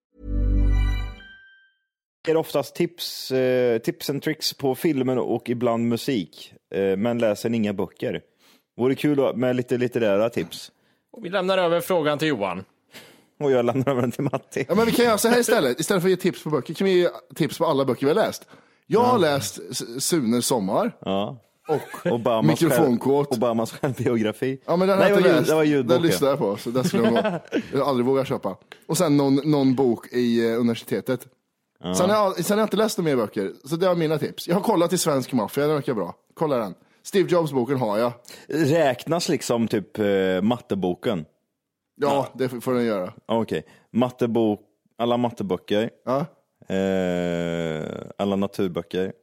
Är oftast tips, eh, tips and tricks på filmer och ibland musik, eh, men läser inga böcker. Vore kul med lite litterära tips. Och vi lämnar över frågan till Johan. Och jag lämnar över den till Matti. Ja, men vi kan göra så här istället. Istället för att ge tips på böcker kan vi ge tips på alla böcker vi har läst. Jag har läst S- Sunes sommar. Ja. Och Obamas, själv, mikrofonkåt. Obamas självbiografi. Ja, men den Nej, jag läst. det var Den ljudboken. lyssnar jag på, så den skulle jag, nog- jag aldrig våga köpa. Och sen någon, någon bok i eh, universitetet. Sen, har jag, sen har jag inte läst några mer böcker, så det var mina tips. Jag har kollat i Svensk Maffia, den verkar bra. Kolla den. Steve Jobs-boken har jag. Räknas liksom typ eh, matteboken? Ja, det får den göra. Okej, mattebok, alla matteböcker, Ja. eh, alla naturböcker.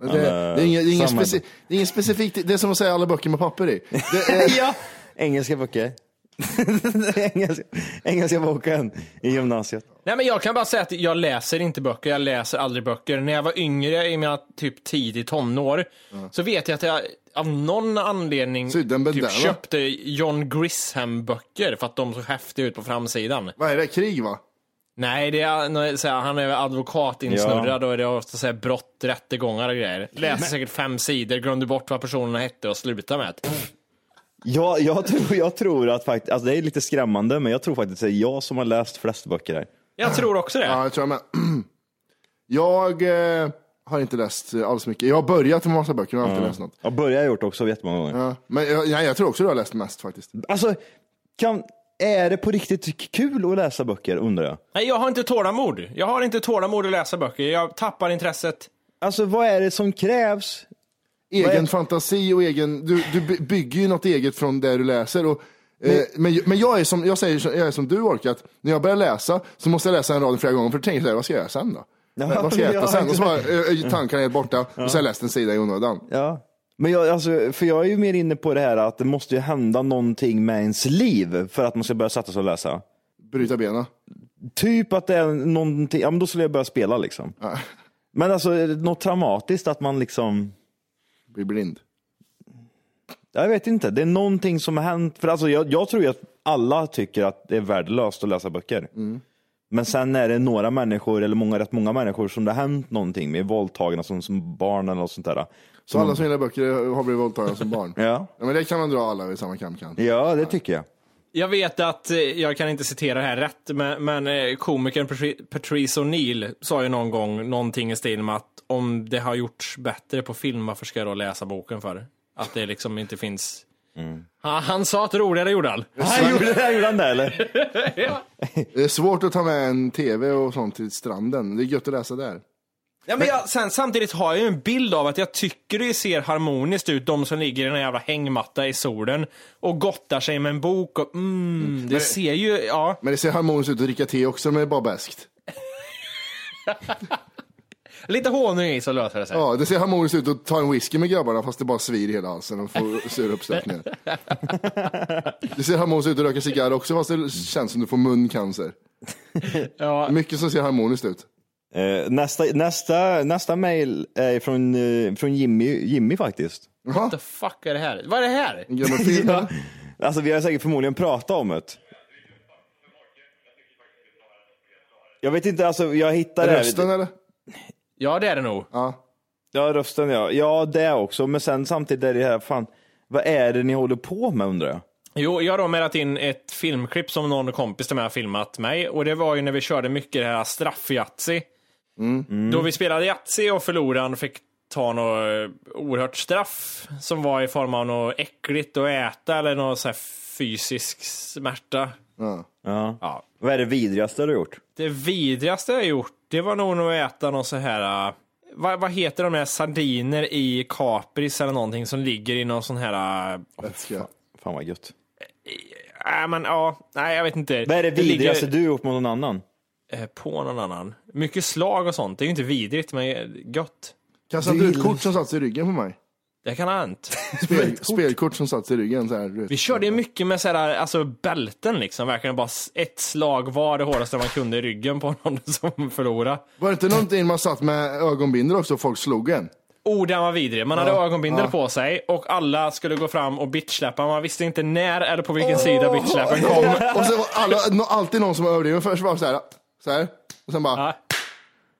Det, det, är ingen, det, är ingen samma- speci, det är ingen specifikt, det är som att säga alla böcker med papper i. Det är, ja! Engelska böcker. engelska, engelska boken i gymnasiet. Nej men jag kan bara säga att jag läser inte böcker, jag läser aldrig böcker. När jag var yngre, i mina typ tidig tonår, så vet jag att jag av någon anledning typ, köpte John Grisham-böcker för att de såg häftiga ut på framsidan. vad är det, krig va? Nej, det är, så här, han är advokat insnurrad och det är ofta så här, brott, rättegångar och grejer. Läser säkert fem sidor, glömde bort vad personerna hette och slutar med det. Ja, jag, tror, jag tror att faktiskt, alltså det är lite skrämmande, men jag tror faktiskt att det är jag som har läst flest böcker här. Jag tror också det. Ja, jag tror jag med. Jag eh, har inte läst alls mycket. Jag har börjat med massa böcker, men jag har inte läst något. Jag börjar gjort också jättemånga gånger. Ja. Men jag, nej, jag tror också du har läst mest faktiskt. Alltså, kan, är det på riktigt kul att läsa böcker undrar jag? Nej, jag har inte tålamod. Jag har inte tålamod att läsa böcker. Jag tappar intresset. Alltså vad är det som krävs? Egen fantasi och egen, du, du by- bygger ju något eget från det du läser. Och, eh, men, men jag är som, jag säger, jag är som du Ork, att när jag börjar läsa så måste jag läsa en rad flera gånger för då tänker jag, vad ska jag göra sen då? Ja, vad ska jag äta ja, sen? Och så bara, eh, eh, tankarna är borta och så har jag läst en sida i onödan. Ja. Men jag, alltså, för jag är ju mer inne på det här att det måste ju hända någonting med ens liv för att man ska börja sätta sig och läsa. Bryta benen. Typ att det är någonting, ja men då skulle jag börja spela liksom. Men alltså något traumatiskt att man liksom, Blir blind. jag vet inte, det är någonting som har hänt. För alltså jag, jag tror ju att alla tycker att det är värdelöst att läsa böcker. Men sen är det några människor, eller många, rätt många människor som det har hänt någonting med, våldtagna som, som barn eller något sånt där. Så alla som gillar böcker har blivit våldtagna som barn. Ja, Ja, men det kan man dra alla vid samma kamkant. ja det tycker jag. Jag vet att, eh, jag kan inte citera det här rätt, men, men eh, komikern Patri- Patrice O'Neill sa ju någon gång någonting i stil med att om det har gjorts bättre på film, varför ska jag då läsa boken för? Att det liksom inte finns... Han, han sa att det roligare gjorde han. Han gjorde det, gjorde han det eller? Det är svårt att ta med en tv och sånt till stranden. Det är gött att läsa där. Ja, men jag, sen, samtidigt har jag ju en bild av att jag tycker det ser harmoniskt ut, de som ligger i en jävla hängmatta i solen och gottar sig med en bok och mm, det ser ju, ja. Men det ser harmoniskt ut att dricka te också, men det är bara bäst. Lite honung i så löser det sig. Ja, det ser harmoniskt ut att ta en whisky med grabbarna fast det bara svir i hela halsen och får sura uppstötningar. Det ser harmoniskt ut att röka cigarr också fast det känns som du får muncancer. Ja. Mycket som ser harmoniskt ut. Eh, nästa, nästa, nästa mail är från, eh, från Jimmy, Jimmy faktiskt. What the fuck är det här? Vad är det här? Ja. Alltså vi har säkert förmodligen pratat om det. Jag vet inte, alltså jag hittar det här. Rösten eller? Ja, det är det nog. Ja. Ja, rösten ja. Ja, det också. Men sen samtidigt är det här, fan, vad är det ni håller på med undrar jag? Jo, jag har då mejlat in ett filmklipp som någon kompis till mig har filmat mig. Och det var ju när vi körde mycket det här straff-Yatzy. Då vi spelade Yatzy och förloraren fick ta något eh, oerhört straff som var i form av något äckligt att äta eller någon så här fysisk smärta. ja. Ja. Ja. Vad är det vidrigaste du gjort? Det vidrigaste jag gjort, det var nog att äta någon så här... äh, Vad, vad heter de där sardiner i kapris eller någonting som ligger i någon sån här... äh, Vätska. Fan vad gött. Äh, men ja, nej jag vet inte. Vad är det vidrigaste ligger, du gjort mot någon annan? Eh, På någon annan. Mycket slag och sånt, det är ju inte vidrigt men gött. Kastade du ut kort som satt i ryggen på mig? Det kan ha hänt. Spel, spelkort som satt i ryggen. Så här. Vi körde ju mycket med sådär, alltså bälten liksom, verkligen bara ett slag var det hårdaste man kunde i ryggen på någon som förlorade. Var det inte någonting man satt med ögonbindel också och folk slog en? Oh, den var vidrig. Man hade ögonbindel på sig och alla skulle gå fram och bitchsläppa. Man visste inte när eller på vilken sida bitchsläppen kom. Och så var alla, alltid någon som var överdriven. Först var det så här, så här. Och sen bara,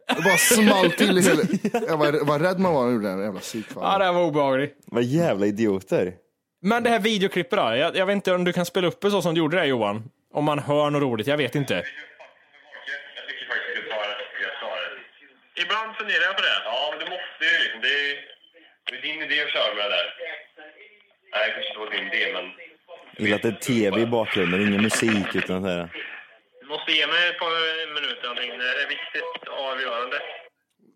Ja. det bara small till i hela... Jag var, var rädd man var när man gjorde det. Jävla psykfall. Ja, det var obehagligt. Vad jävla idioter. Men det här videoklippet då? Jag, jag vet inte om du kan spela upp det så som du gjorde det Johan? Om man hör något roligt, jag vet inte. Jag tycker faktiskt att du tar det. Jag tar det. Ibland funderar jag på det. Ja, men du måste ju liksom. Det är, det är din idé att köra med det där. Nej, det kanske inte var din idé, men Jag gillar att det är tv i bakgrunden, ingen musik utan så här. Måste ge mig ett par minuter någonting. Det är viktigt avgörande.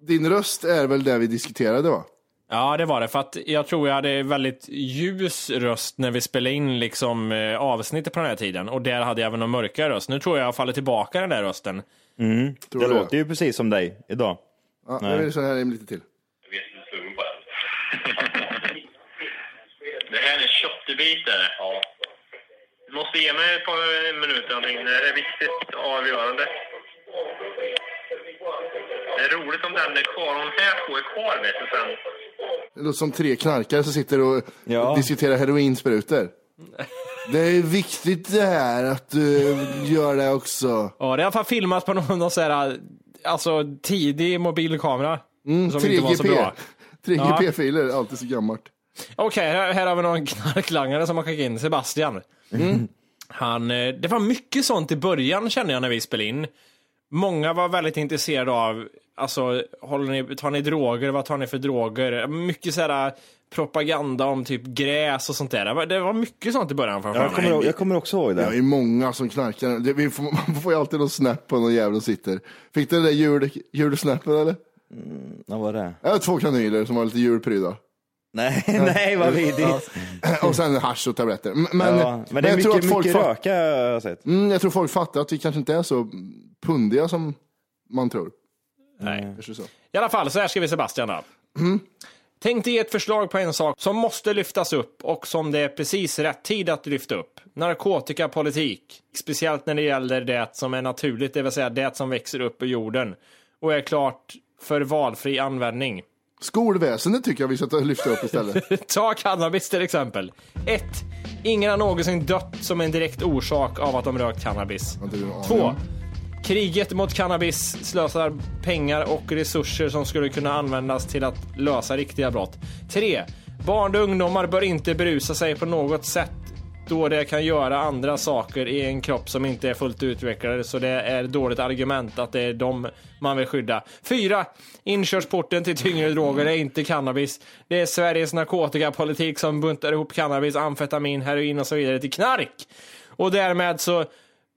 Din röst är väl det vi diskuterade va? Ja, det var det. För att jag tror jag hade väldigt ljus röst när vi spelade in liksom, eh, avsnittet på den här tiden. Och där hade jag även en mörkare röst. Nu tror jag jag faller tillbaka den där rösten. Tror Det du låter ju precis som dig idag. Ja, jag vill så här lite till. Jag vet inte sugen på det här är en köttbit är det. Ja. Måste ge mig ett par minuter. Det är viktigt och avgörande. Det är roligt om den är kvar. Om de här två är kvar vet du sen. Det låter som tre knarkare som sitter och Ja. diskuterar heroinsprutor. Det är viktigt det här att du gör det också. Ja, det är i alla fall filmat på någon, sån här, alltså tidig mobilkamera. Mm, som inte var så 3GP. bra. 3GP-filer, alltid så gammalt. Okej, här, här har vi någon knarklangare som har skickat in, Sebastian. Han, eh, det var mycket sånt i början kände jag när vi spelade in. Många var väldigt intresserade av, alltså, håller ni, tar ni droger? Vad tar ni för droger? Mycket sådär propaganda om typ gräs och sånt där. Det var, det var mycket sånt i början. Jag kommer, jag kommer också ihåg Det det. är många som knarkar. Det, vi får, man får ju alltid någon snap på någon jävel som sitter. Fick du den där jul, julsnappen eller? Vad var det? Jag har två kanyler som var lite julprydda. Nej, nej vad vidrigt. Och sen hasch och tabletter. Men, Ja, men det är jag, tror mycket, att folk mycket fa- röka har jag sett. mm, jag tror folk fattar att vi kanske inte är så pundiga som man tror. Nej. I alla fall, så här skriver Sebastian då. Tänk dig ett förslag på en sak som måste lyftas upp och som det är precis rätt tid att lyfta upp. Narkotikapolitik. Speciellt när det gäller det som är naturligt, det vill säga det som växer upp ur jorden och är klart för valfri användning. Skolväsendet tycker jag vi ska ta- lyfta upp istället. Ta cannabis till exempel. 1. Ingen har någonsin dött som en direkt orsak av att de rökt cannabis. Har inte du någon aning 2. om? Kriget mot cannabis slösar pengar och resurser som skulle kunna användas till att lösa riktiga brott. 3. Barn och ungdomar bör inte berusa sig på något sätt då det kan göra andra saker i en kropp som inte är fullt utvecklade så det är ett dåligt argument att det är dem man vill skydda. 4. Inkörsporten till tyngre droger är inte cannabis. Det är Sveriges narkotikapolitik som buntar ihop cannabis, amfetamin, heroin och så vidare till knark. Och därmed så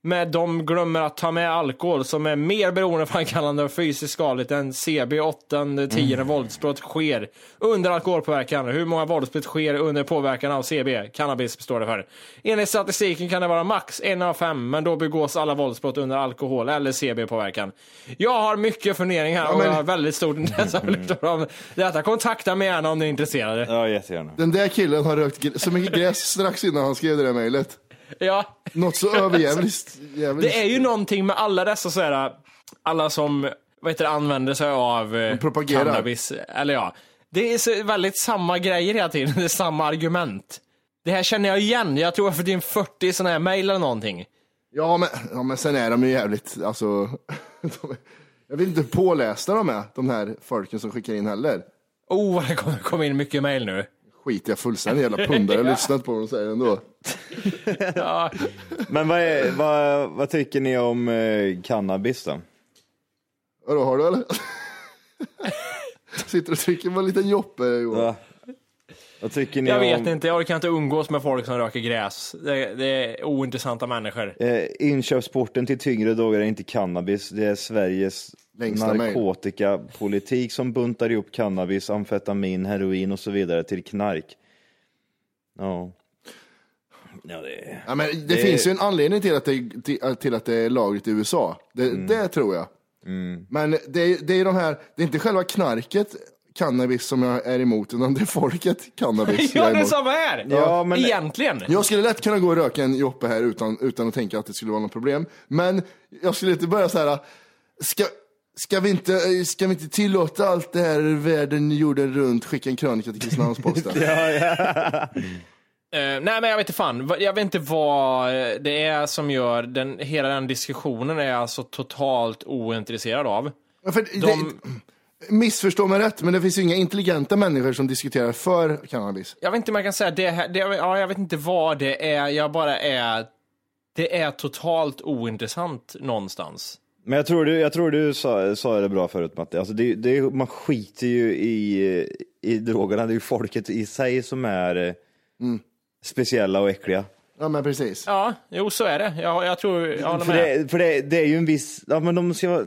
med de glömmer att ta med alkohol som är mer beroendeframkallande och fysiskt skadligt än CB 8 10 Mm. våldsbrott sker under alkoholpåverkan. Hur många våldsbrott sker under påverkan av CB? Cannabis står det för. Enligt statistiken kan det vara max en av fem, men då begås alla våldsbrott under alkohol eller CB-påverkan. Jag har mycket funderingar och men- jag har väldigt stort intresse av att lyfta fram detta. Kontakta mig gärna om ni är intresserade. Ja, jättegärna. Den där killen har rökt så mycket gräs strax innan han skrev det där mejlet. Ja. Något så överjävligt. jävligt. Det är ju någonting med alla dessa så här, alla som vad heter det, använder sig av eh, propagerar. cannabis. Eller ja, det är så väldigt samma grejer hela tiden, det är samma argument. Det här känner jag igen, jag tror jag har fått in 40 sådana här mejl eller någonting. Ja men, ja, men sen är de ju jävligt, alltså. de, jag vet inte hur pålästa de är, de här folken som skickar in heller. Oh, vad det kommer komma in mycket mejl nu. Skiter jag fullständigt i, jävla pundare. Jag har lyssnat på vad de säger ändå. Ja, Men vad, är, vad, vad tycker ni om eh, cannabis då? Vadå, har du eller? Sitter och trycker på en liten joppe Johan. Va? Vad tycker ni jag om vet inte, jag orkar inte umgås med folk som röker gräs. Det, det är ointressanta människor. Eh, inköpsporten till tyngre droger är inte cannabis. Det är Sveriges Längsta narkotikapolitik som buntar ihop cannabis, amfetamin, heroin och så vidare till knark. Ja. Ja, det. Ja, men det, finns ju en anledning till att det, till, till att det är lagligt i USA. Det, det tror jag. Men det, är- det är ju de här, det är inte själva knarket. cannabis som jag är emot, utan det är folket cannabis jag Ja, är det är samma här. Ja, men- Egentligen. Jag skulle lätt kunna gå och röka en joppe här utan, utan att tänka att det skulle vara något problem. Men jag skulle inte börja så här, ska, ska, vi inte, ska vi inte tillåta allt det här världen jorden runt, skicka en krönika till Kristinehamns-Posten? Eh, nej men jag vet inte fan, jag vet inte vad eh, det är som gör den, hela den diskussionen är jag så totalt ointresserad av. Ja, för De- det, missförstå mig rätt, men det finns ju inga intelligenta människor som diskuterar för cannabis. Jag vet inte om jag kan säga det, här, det ja, jag vet inte vad det är, jag bara är, det är totalt ointressant någonstans. Men jag tror du, jag tror du sa, sa det bra förut Matte. Alltså det, det, man skiter ju i, i drogerna. Det är ju folket i sig som är eh, speciella och äckliga. Ja, men precis. Ja, jo så är det. Jag, jag tror, jag håller För, med. det, för det, det är ju en viss, ja men de ska vara,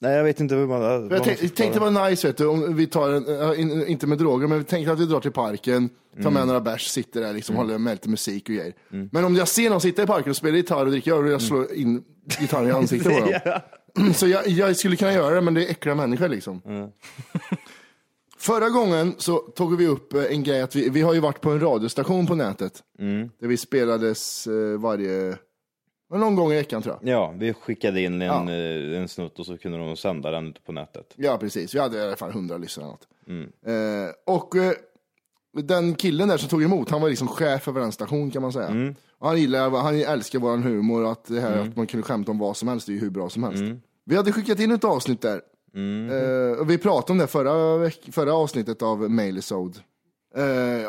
nej jag vet inte hur man... vad Jag man tänk- tänkte vara nice vet du, om vi tar en, in, inte med droger, men vi tänkte att vi drar till parken, tar med några bärs, sitter där liksom, håller med lite musik och grejer. Men om jag ser någon sitta i parken och spela gitarr och dricka öl, och jag slår in gitarren i ansiktet på dem. Så jag, jag skulle kunna göra det, men det är äckliga människor liksom. Förra gången så tog vi upp eh, en grej att vi, vi har ju varit på en radiostation på nätet. Där vi spelades eh, varje, någon gång i veckan tror jag. Ja, vi skickade in en, Ja. eh, en snutt och så kunde de sända den ute på nätet. Ja, precis. Vi hade i alla fall hundra lyssnare. något. Eh, och eh, den killen där som tog emot, han var liksom chef över den station kan man säga. Och han, gillar, han älskar våran humor, att det här att man kunde skämta om vad som helst, det är ju hur bra som helst. Vi hade skickat in ett avsnitt där. Eh, och vi pratade om det förra, förra avsnittet av Mailisode.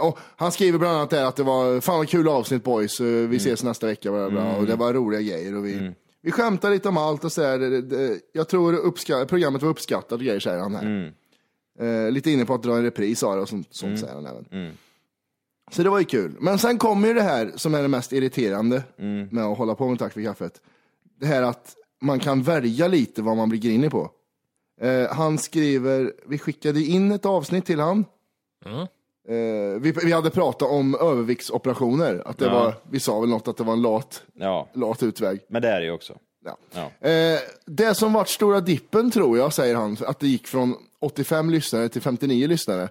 Och han skriver bland annat där att det var, fan vad kul avsnitt boys, Eh, vi ses nästa vecka, bla, bla, bla. och det var roliga grejer. Och vi, vi skämtade lite om allt och så här, det, det, jag tror uppska- programmet var uppskattat och grejer säger han här. Eh, lite inne på att dra en repris av det och sånt, sånt säger han även. Så det var ju kul. Men sen kommer ju det här som är det mest irriterande med att hålla på med Tack för kaffet. Det här att man kan välja lite vad man blir grinig på. Han skriver, vi skickade in ett avsnitt till han. Eh, vi, vi hade pratat om överviktsoperationer. Att det Ja. var, vi sa väl något att det var en lat, Ja, lat utväg. men det är det ju också. Ja. Ja. Eh, det som vart stora dippen tror jag, säger han, att det gick från 85 lyssnare till 59 lyssnare.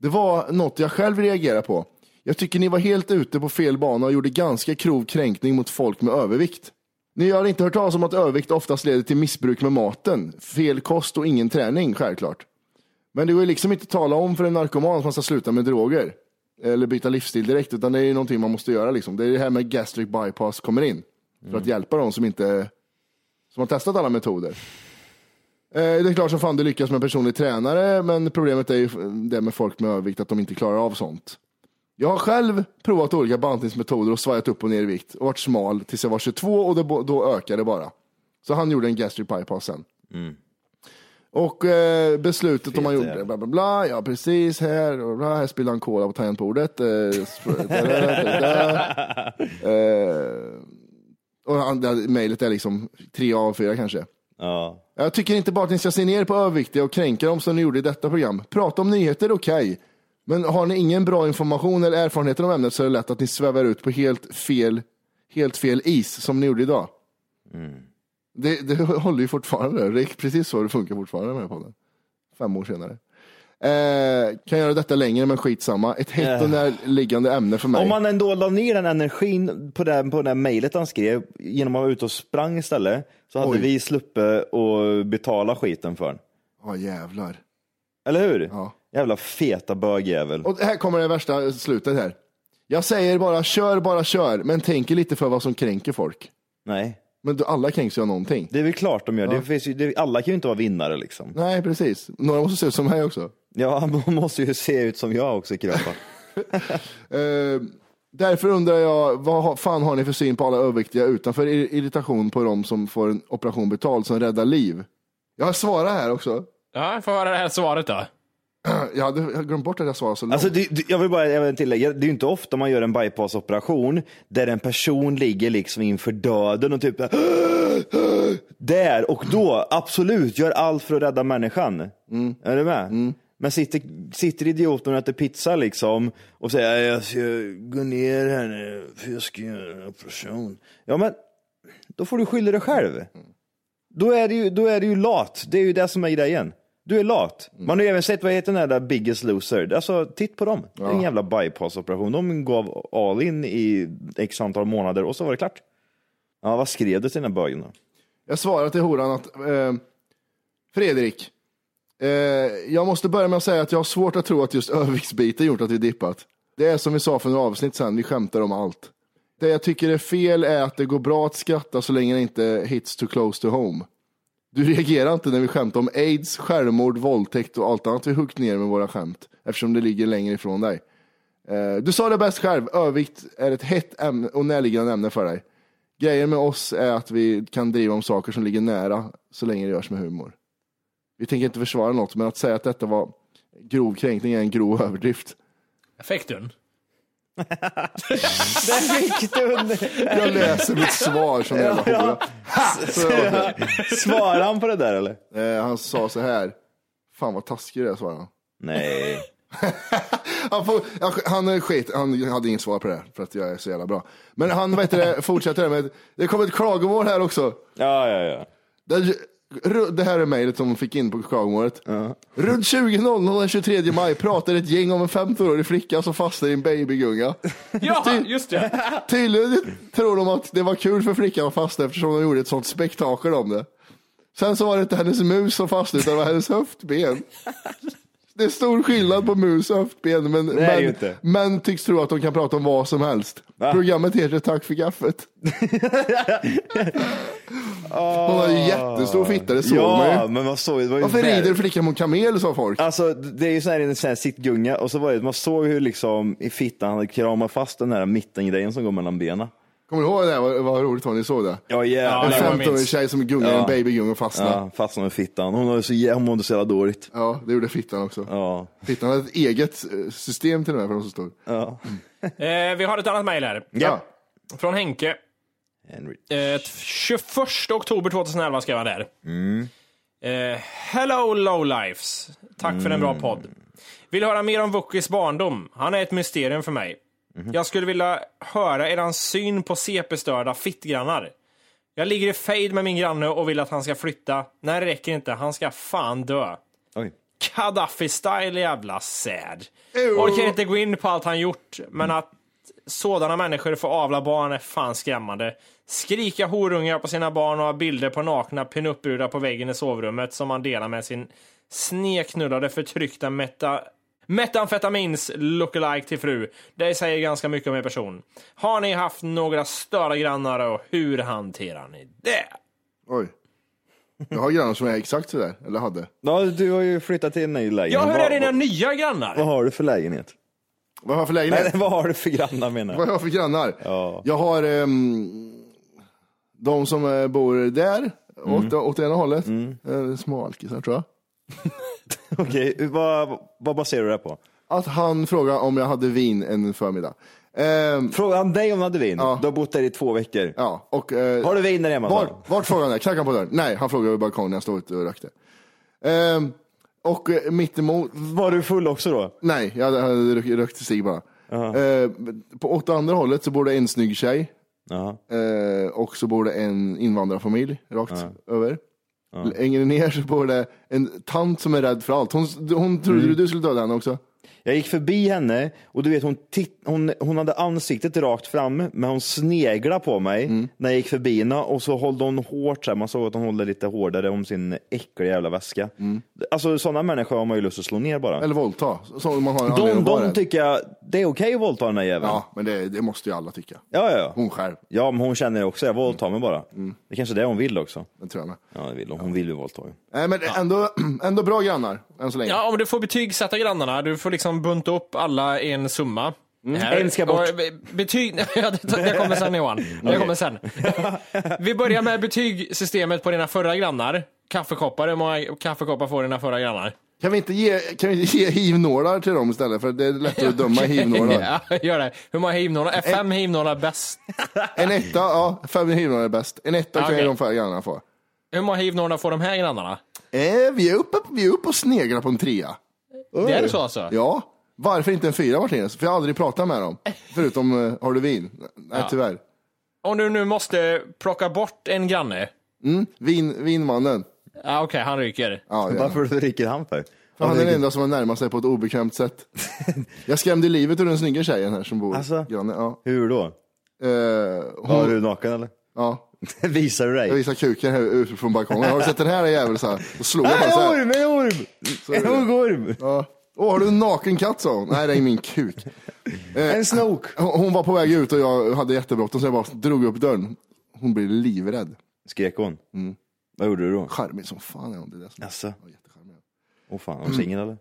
Det var något jag själv reagerade på. Jag tycker ni var helt ute på fel bana och gjorde ganska grov kränkning mot folk med övervikt. Ni har inte hört talas om att övervikt oftast leder till missbruk med maten, fel kost och ingen träning, självklart. Men det går ju liksom inte att tala om för en narkoman att man ska sluta med droger. Eller byta livsstil direkt, utan det är ju någonting man måste göra. Liksom. Det är det här med gastric bypass kommer in. För att hjälpa de som inte som har testat alla metoder. Eh, Det är klart som fan du lyckas med personlig tränare, men problemet är ju det med folk med övervikt, att de inte klarar av sånt. Jag har själv provat olika bantningsmetoder och svajat upp och ner i vikt och varit smal tills jag var 22 och då, då ökade det bara. Så han gjorde en gastric bypass sen. Och eh, beslutet om han Fet gjorde, jävel. bla bla bla, ja precis, här, och bla, här spillde han cola på tangentbordet. Eh. Eh, och han, mejlet är liksom tre av fyra kanske. Ja. Jag tycker inte bara att ni ska se ner på överviktiga och kränka dem som ni gjorde i detta program. Prata om nyheter, okej. Men har ni ingen bra information eller erfarenheter om ämnet så är det lätt att ni svävar ut på helt fel, helt fel is som ni gjorde idag. Det, det håller ju fortfarande. Det är precis så det funkar fortfarande med podden. Fem år senare. Eh, kan göra detta längre men skitsamma. Ett hett och närliggande ämne för mig. Om man ändå la ner den energin på det, på det där mejlet han skrev genom att vara ute och sprang istället så hade Oj. vi sluppit att betala skiten för den. Ja jävlar. Eller hur? Ja. Jävla feta bögjävel. Och här kommer det värsta slutet här. Jag säger bara kör, bara kör, men tänker lite för vad som kränker folk. Nej, Men då, alla kränks ju av någonting. det är väl klart de gör. Det finns ju, det, alla kan ju inte vara vinnare liksom. Nej, precis. Några måste se ut som mig också. Ja, man måste ju se ut som jag också Kröpa. Eh, därför undrar jag, vad fan har ni för syn på alla överviktiga utanför ir- irritation på de som får en operation betald som räddar liv? Jag har svarat här också. Ja, får höra det här svaret då. Jag hade jag glömt bort att jag svarade så långt. Alltså, det, det, jag vill bara jag vill tillägga, det är ju inte ofta man gör en bypassoperation där en person ligger liksom inför döden och typ där och då, absolut, gör allt för att rädda människan. Är du med? Men sitter, sitter idioten och äter pizza liksom och säger jag ska gå ner här nu för jag ska göra en operation. Ja men, då får du skylla dig själv. Då är, det ju, då är det ju lat, det är ju det som är grejen. Du är lat. Man har ju även sett, vad heter den där Biggest Loser? Alltså, titt på dem. Det är en jävla bypassoperation. De gav all in i x antal månader och så var det klart. Ja, vad skrev du till den här bögen då? Jag svarar till horan att eh, Fredrik, eh, jag måste börja med att säga att jag har svårt att tro att just överviktsbiten gjort att vi dippat. Det är som vi sa för några avsnitt sen, vi skämtar om allt. Det jag tycker är fel är att det går bra att skratta så länge det inte hits too close to home. Du reagerar inte när vi skämtar om aids, självmord, våldtäkt och allt annat vi huggit ner med våra skämt, eftersom det ligger längre ifrån dig. Eh, du sa det bäst själv, övervikt är ett hett ämne och närliggande ämne för dig. Grejen med oss är att vi kan driva om saker som ligger nära så länge det görs med humor. Vi tänker inte försvara något, men att säga att detta var grov kränkning är en grov överdrift. Fick du den? Där fick du en... Jag läser mitt svar som jävla hora. Svarade han på det där eller? Eh, Han sa så här, fan vad taskig du är, svarade han. Nej. Han, får, han, han skit, han hade inget svar på det, för att jag är så jävla bra. Men han vet det, fortsätter med, det kom ett klagomål här också. Ja, ja, ja. Det, här är mejlet som hon fick in på klagomålet. Runt 20.00 den 23 maj pratar ett gäng om en 15-årig flicka som fastnar i en babygunga. Ja, just det. Tydligen tror de att det var kul för flickan att fastna eftersom de gjorde ett sånt spektakel om det. Sen så var det inte hennes mus som fastnade utan det var hennes höftben. Det är stor skillnad på mus och höftben men, inte. men tycks tro att de kan prata om vad som helst. Va? Programmet heter Tack för kaffet. Hon har ju jättestor fitta, det såg man Ja, ju. men man såg det var ju Varför väl- rider flickan mot kamel sa folk? Alltså det är ju så här en sån här sittgunga och så var det, man såg hur liksom i fittan hade kramat fast den här mittengrejen som går mellan benen. Kommer du ihåg det? Vad, vad roligt var ni såg det? Ja En jävlar. var 15-årig minst. tjej som gungar i en Ja. babygunga och fastnade. Ja. Ja, fastnade med fittan. Hon, så, hon mådde så jävla dåligt. det gjorde fittan också. Ja. Fittan hade ett eget eh, system till och med för de som stod. ja. Eh, vi har ett annat mejl här. Ja. Från Henke. Henry. Eh, 21 oktober 2011 skrev han där. Eh, hello lowlifes. Tack för en bra podd. Vill höra mer om Wookies barndom. Han är ett mysterium för mig. Jag skulle vilja höra eran syn på CP-störda fittgrannar. Jag ligger i fejd med min granne och vill att han ska flytta. Nej, det räcker inte. Han ska fan dö. Oj. Gaddafi-style jävla sad. Orkar inte gå in på allt han gjort, men att sådana människor får avla barn är fan skrämmande. Skrika horungar på sina barn och ha bilder på nakna pinup-brudar på väggen i sovrummet som man delar med sin sneknullade förtryckta meta metamfetamins lookalike till fru. Det säger ganska mycket om er person. Har ni haft några störda grannar och hur hanterar ni det? Oj. Jag har grannar som är exakt sådär, eller hade. Ja, du har ju flyttat till en ny lägenhet. Ja, hur är Vad- dina nya grannar? Vad har du för lägenhet? Vad har jag för Nej, lägenhet? vad har du för grannar menar Vad jag? har jag för grannar? Ja. Jag har ehm, de som eh, bor där, åt, åt ena hållet. Mm. Små alkisar tror jag. Okej, vad, vad baserar du det på? Att han frågade om jag hade vin en förmiddag. Ehm, Frågade han dig om du hade vin? Ja. Du har bott där i två veckor. ja, och, eh, Har du vin där hemma? Var, vart frågade han det? Knackade han på dörren? Nej, han frågade över balkongen när jag stod ute och rökte. Ehm, och eh, mittemot, Var du full också då? nej, jag hade, hade rökt, rökt cigg bara. Ehm, på åt andra hållet så bor det en snygg tjej. Ja. Eh, och så bor det en invandrarfamilj rakt över. Längre ner så bor det en tant som är rädd för allt. Hon, hon trodde Mm. du skulle döda henne också. Jag gick förbi henne och du vet hon, titt, hon, hon hade ansiktet rakt fram men hon sneglade på mig Mm. när jag gick förbi henne och så höll hon hårt, så här, man såg att hon håller lite hårdare om sin äckliga jävla väska. Alltså sådana människor har man ju lust att slå ner bara. Mm. Eller våldta. Så man har anledning de att vara de rädd. tycker jag, det är okej att våldta den här jäveln. Ja, men det, det måste ju alla tycka. ja, ja. Hon själv, Ja, men hon känner det också, jag våldtar mig bara. Det är kanske är det hon vill också. det tror jag med. Ja, det vill hon. Hon vill ju våldta ju. Nej, men ändå, ändå bra grannar, än så länge. Ja, om du får betygsätta grannarna, du får liksom bunta upp alla i en summa. Här. En ska bort. Be- Betyg... Ja, det, det kommer sen Johan. Det kommer sen. Vi börjar med betygsystemet på dina förra grannar. Kaffekoppar, hur många kaffekoppar får dina förra grannar? Kan vi inte ge, kan vi ge hivnålar till dem istället? För det är lättare att döma hivnålar. Ja, gör det. Hur många hivnålar? Är fem hivnålar bäst? En etta, ja, fem hivnålar är bäst. En etta kan ju de för grannarna få. Hur många hivnålar får de här grannarna? Eh, vi är uppe, vi är uppe och sneglar på en trea. Det är så alltså? Ja, varför inte en fyra Martinez? För jag har aldrig pratat med dem. Förutom, eh, har du vin? Nej, tyvärr. Om du nu måste plocka bort en granne. Mm, vin, vinmannen. Ja, Okej, han ryker. Ja, ja. Varför rycker han för? För han är den enda som har närmat sig på ett obekvämt sätt. Jag skrämde livet ur den snygga tjejen här som bor Alltså? granne. Ja. Hur då? Eh, Var hon, du naken eller? ja. Visar du Jag dig? visar kuken här ut från balkongen. Har du sett den här jäveln så här? Då slog jag bara så En här. orm, en orm! Så är En det. huggorm! Ja. Åh, har du en naken katt sa hon. Nej, det är min kuk. Eh, En snok! Hon hon var på väg ut och jag hade jättebråttom så jag bara drog upp dörren. Hon blev livrädd. Skrek hon? Mm. Vad gjorde du då? Charmig som fan är hon. Det är det som... Jaså? Åh fan, var du singel eller?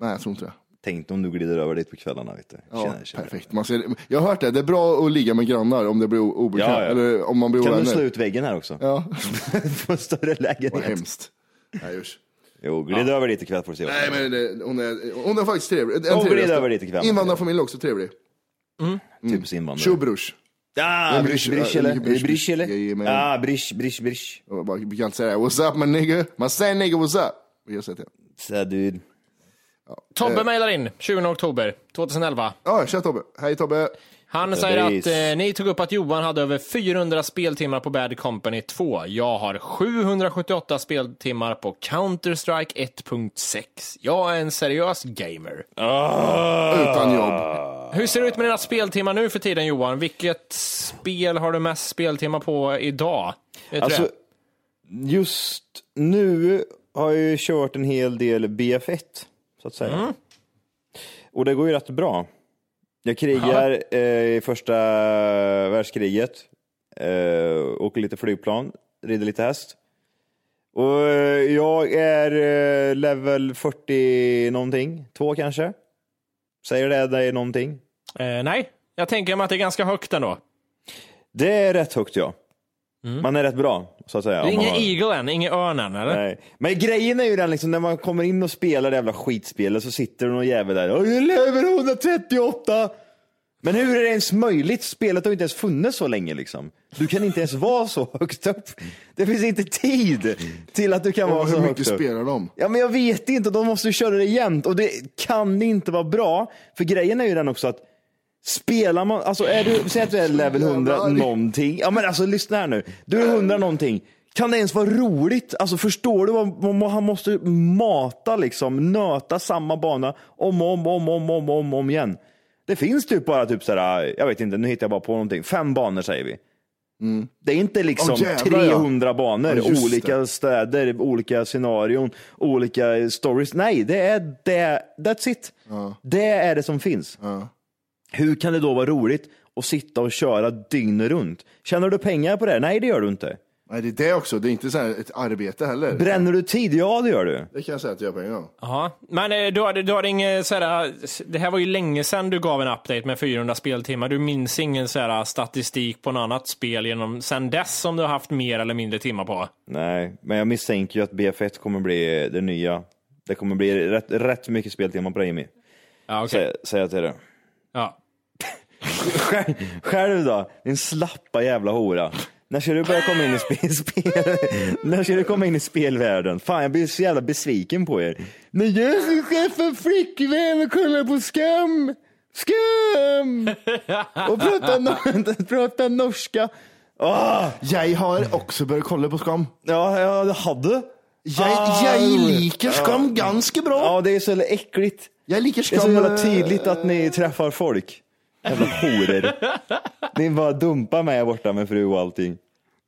Nej, jag tror inte det. Tänkte om du glider över dit på kvällarna vet du. Ja, Tjena, tjena. perfekt. Man ser, jag har hört det, det är bra att ligga med grannar om det blir obekvämt. Ja, ja. Eller om man blir Kan du ovänner. slå ut väggen här också? Ja, På en större vad lägenhet? hemskt. Nej, usch. Jo, glid över dit ikväll får du se. vad Nej, men det, hon, är, hon är faktiskt trevlig. En Hon trevlig över lite ikväll. Invandrarfamilj också trevlig. Typiskt invandrare. Tjobrush. Ja, En brish, brish, brish ja, eller? brish, Brish eller? Ja, brish, brish, brish. Jag bara- Vi kan inte säga det. What's up my nigga? Man säger nigga what's up. Vi har sett det. Så Tobbe mejlar in 20 oktober 2011. Ja, tja Tobbe. Hej Tobbe. Han säger att eh, ni tog upp att Johan hade över 400 speltimmar på Bad Company 2. Jag har 778 speltimmar på Counter-Strike 1.6. Jag är en seriös gamer. Utan jobb. Hur ser det ut med dina speltimmar nu för tiden Johan? Vilket spel har du mest speltimmar på idag? Alltså, det? just nu har jag ju kört en hel del BF1, så att säga. Mm. Och det går ju rätt bra. Jag krigar eh, i första världskriget, eh, åker lite flygplan, rider lite häst. Och eh, jag är eh, level 40 någonting, två kanske. Säger det dig någonting? Eh, nej, jag tänker mig att det är ganska högt ändå. Det är rätt högt ja. Man är rätt bra, så att säga. Det är ingen har- Eagle än, ingen örn än eller? Nej. Men grejen är ju den liksom, när man kommer in och spelar det jävla skitspelet så sitter det någon jävel där. "Åh, Jag lever 138! Men hur är det ens möjligt? Spelet har ju inte ens funnits så länge liksom. Du kan inte ens vara så högt upp. Det finns inte tid till att du kan vara Och så hur högt mycket upp. spelar de? Ja men jag vet inte, de måste ju köra det jämt och det kan inte vara bra. För grejen är ju den också att Spelar man, alltså är du, säg att du är level 100 Jävlar. någonting. Ja men alltså lyssna här nu. Du är 100 någonting. Kan det ens vara roligt? Alltså förstår du vad han måste mata liksom, nöta samma bana om och om, om, om, om, om, om igen. Det finns typ bara typ såhär, jag vet inte, nu hittar jag bara på någonting. Fem banor säger vi. Det är inte liksom Åh, jävlar, ja. 300 banor, Ja, just olika det. städer, olika scenarion, olika stories. Nej, det är det, that's it. Det är det som finns. Hur kan det då vara roligt att sitta och köra dygnet runt? Tjänar du pengar på det? Nej, det gör du inte. Nej, det är det också. Det är inte så här ett arbete heller. Bränner du tid? Ja, det gör du. Det kan jag säga att jag gör på en gång. Ja, men eh, du har, du har ingen såhär, det här var ju länge sedan du gav en update med 400 speltimmar. Du minns ingen såhär statistik på något annat spel genom, sen dess som du har haft mer eller mindre timmar på? Nej, men jag misstänker ju att BF1 kommer bli det nya. Det kommer bli rätt, rätt mycket speltimmar på dig Jimmy. Ja. Säger säger jag till dig. Ja. Själv, själv då, din slappa jävla hora. När ska du börja komma in i spel, spel, när ska du komma in i spelvärlden? Fan, jag blir så jävla besviken på er. När jag ska skaffa flickvän och kolla på skam. Skam! Och prata, no- prata norska. Åh, Jag har också börjat kolla på Skam. ja, jag hade. Jag, Ah, jag roligt. liker Skam ganska bra. Ja, det är så jävla äckligt. Jag liker Det är så Skam. jävla tydligt att ni träffar folk. Jävla horor. Ni bara dumpar mig här borta med fru och allting.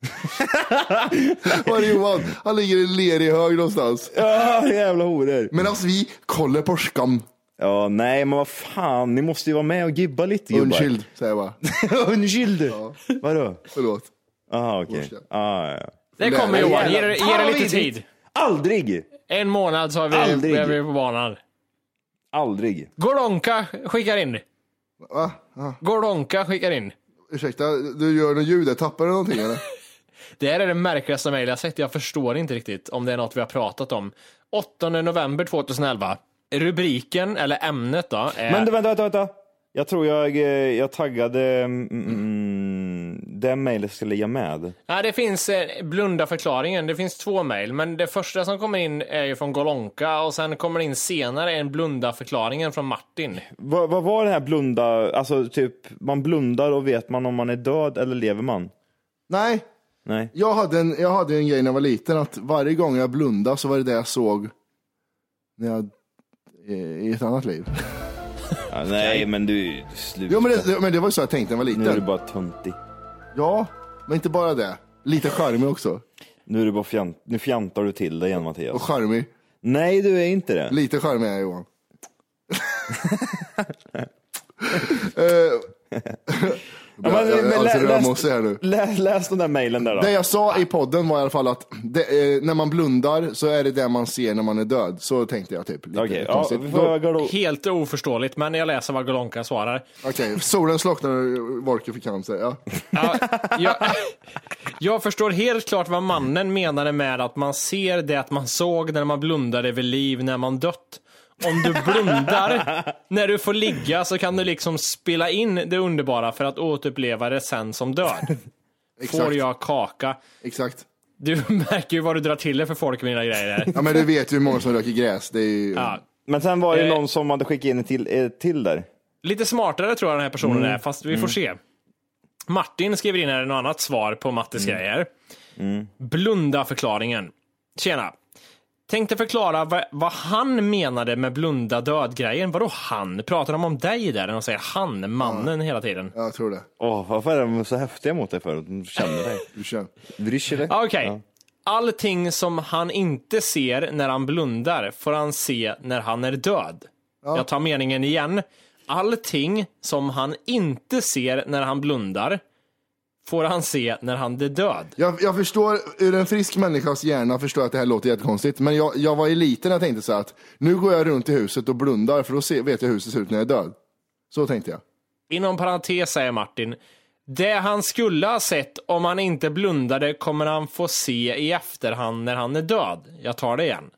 Var är Johan? Han ligger i en lerig hög någonstans. Ja, jävla horor. Medan vi kollar på Skam. Ja, nej, men vad fan, ni måste ju vara med och gibba lite gubbar. Unskild, säger jag bara. Unskild? Vadå? Förlåt. Jaha, okej. Norska. Ah, ja. Det kommer Johan, ge det, ge lite tid. Aldrig! En månad så har vi, är vi på banan. Aldrig. Gordonka skickar in. Va? Ah, Gordonka skickar in. ursäkta, du gör något ljud där. Tappar du någonting eller? Det här är det märkligaste mejl jag sett. Jag förstår inte riktigt om det är något vi har pratat om. 8 november 2011. Rubriken, eller ämnet då, är... Men du, vänta, vänta, vänta. Jag tror jag, eh, jag taggade mm, mm, det mejlet ska ligga med. Nej, det finns eh, blunda förklaringen. Det finns två mejl, men det första som kommer in är ju från Golonka och sen kommer det in senare en blunda förklaringen från Martin. Vad, vad var det här blunda, alltså typ man blundar och vet man om man är död eller lever man? Nej, Nej. Jag hade, en, jag hade en grej när jag var liten, att varje gång jag blundade så var det det jag såg när jag, eh, i ett annat liv. Ja, nej, men du, sluta. Jo men det, men det var ju så jag tänkte när jag var Nu är du liten. bara töntig. Ja, men inte bara det. Lite charmig också. Nu är du bara fjant, nu fjantar du till dig igen Och Mattias. charmig. Nej, du är inte det. Lite charmig är jag Johan. Ja, men- jag, men jag, lä- jag, läs- här nu. Läs, läs den där mejlen där då. Det jag sa i podden var i alla fall att det, eh, när man blundar så är det det man ser när man är död. Så tänkte jag typ. Lite Okej, ja, Då-. Helt oförståeligt, men jag läser vad Golonka svarar. Okej, solen slocknar och Wolke fick cancer. Ja. Ja, jag, jag förstår helt klart vad mannen menade med att man ser det att man såg när man blundade vid liv när man dött. Om du blundar när du får ligga så kan du liksom spela in det underbara för att återuppleva det sen som död. Får jag kaka? Exakt. Du märker ju vad du drar till det för folk med dina grejer. här. Ja men du vet ju hur många som röker gräs. Det är ju... Ja. Men sen var det Eh. någon som hade skickat in till, eh, till där. Lite smartare tror jag den här personen är, fast vi får se. Martin skriver in här något annat svar på Mattes grejer. Blunda-förklaringen. Tjena. Tänkte förklara vad, vad han menade med blunda död-grejen. Vadå han? Pratar de om dig där? De säger han, mannen, hela tiden? Jag tror det. Åh, varför är de så häftiga mot dig för? De känner dig. Du. Bryr sig dig? Okej. Allting som han inte ser när han blundar får han se när han är död. Jag tar meningen igen. Allting som han inte ser när han blundar får han se när han är död. Jag, jag förstår, ur en frisk människas hjärna förstår jag att det här låter jättekonstigt. Men jag, jag var i liten jag tänkte så att nu går jag runt i huset och blundar för då ser, vet jag hur huset ser ut när jag är död. Så tänkte jag. Inom parentes säger Martin. Det han skulle ha sett om han inte blundade kommer han få se i efterhand när han är död. Jag tar det igen.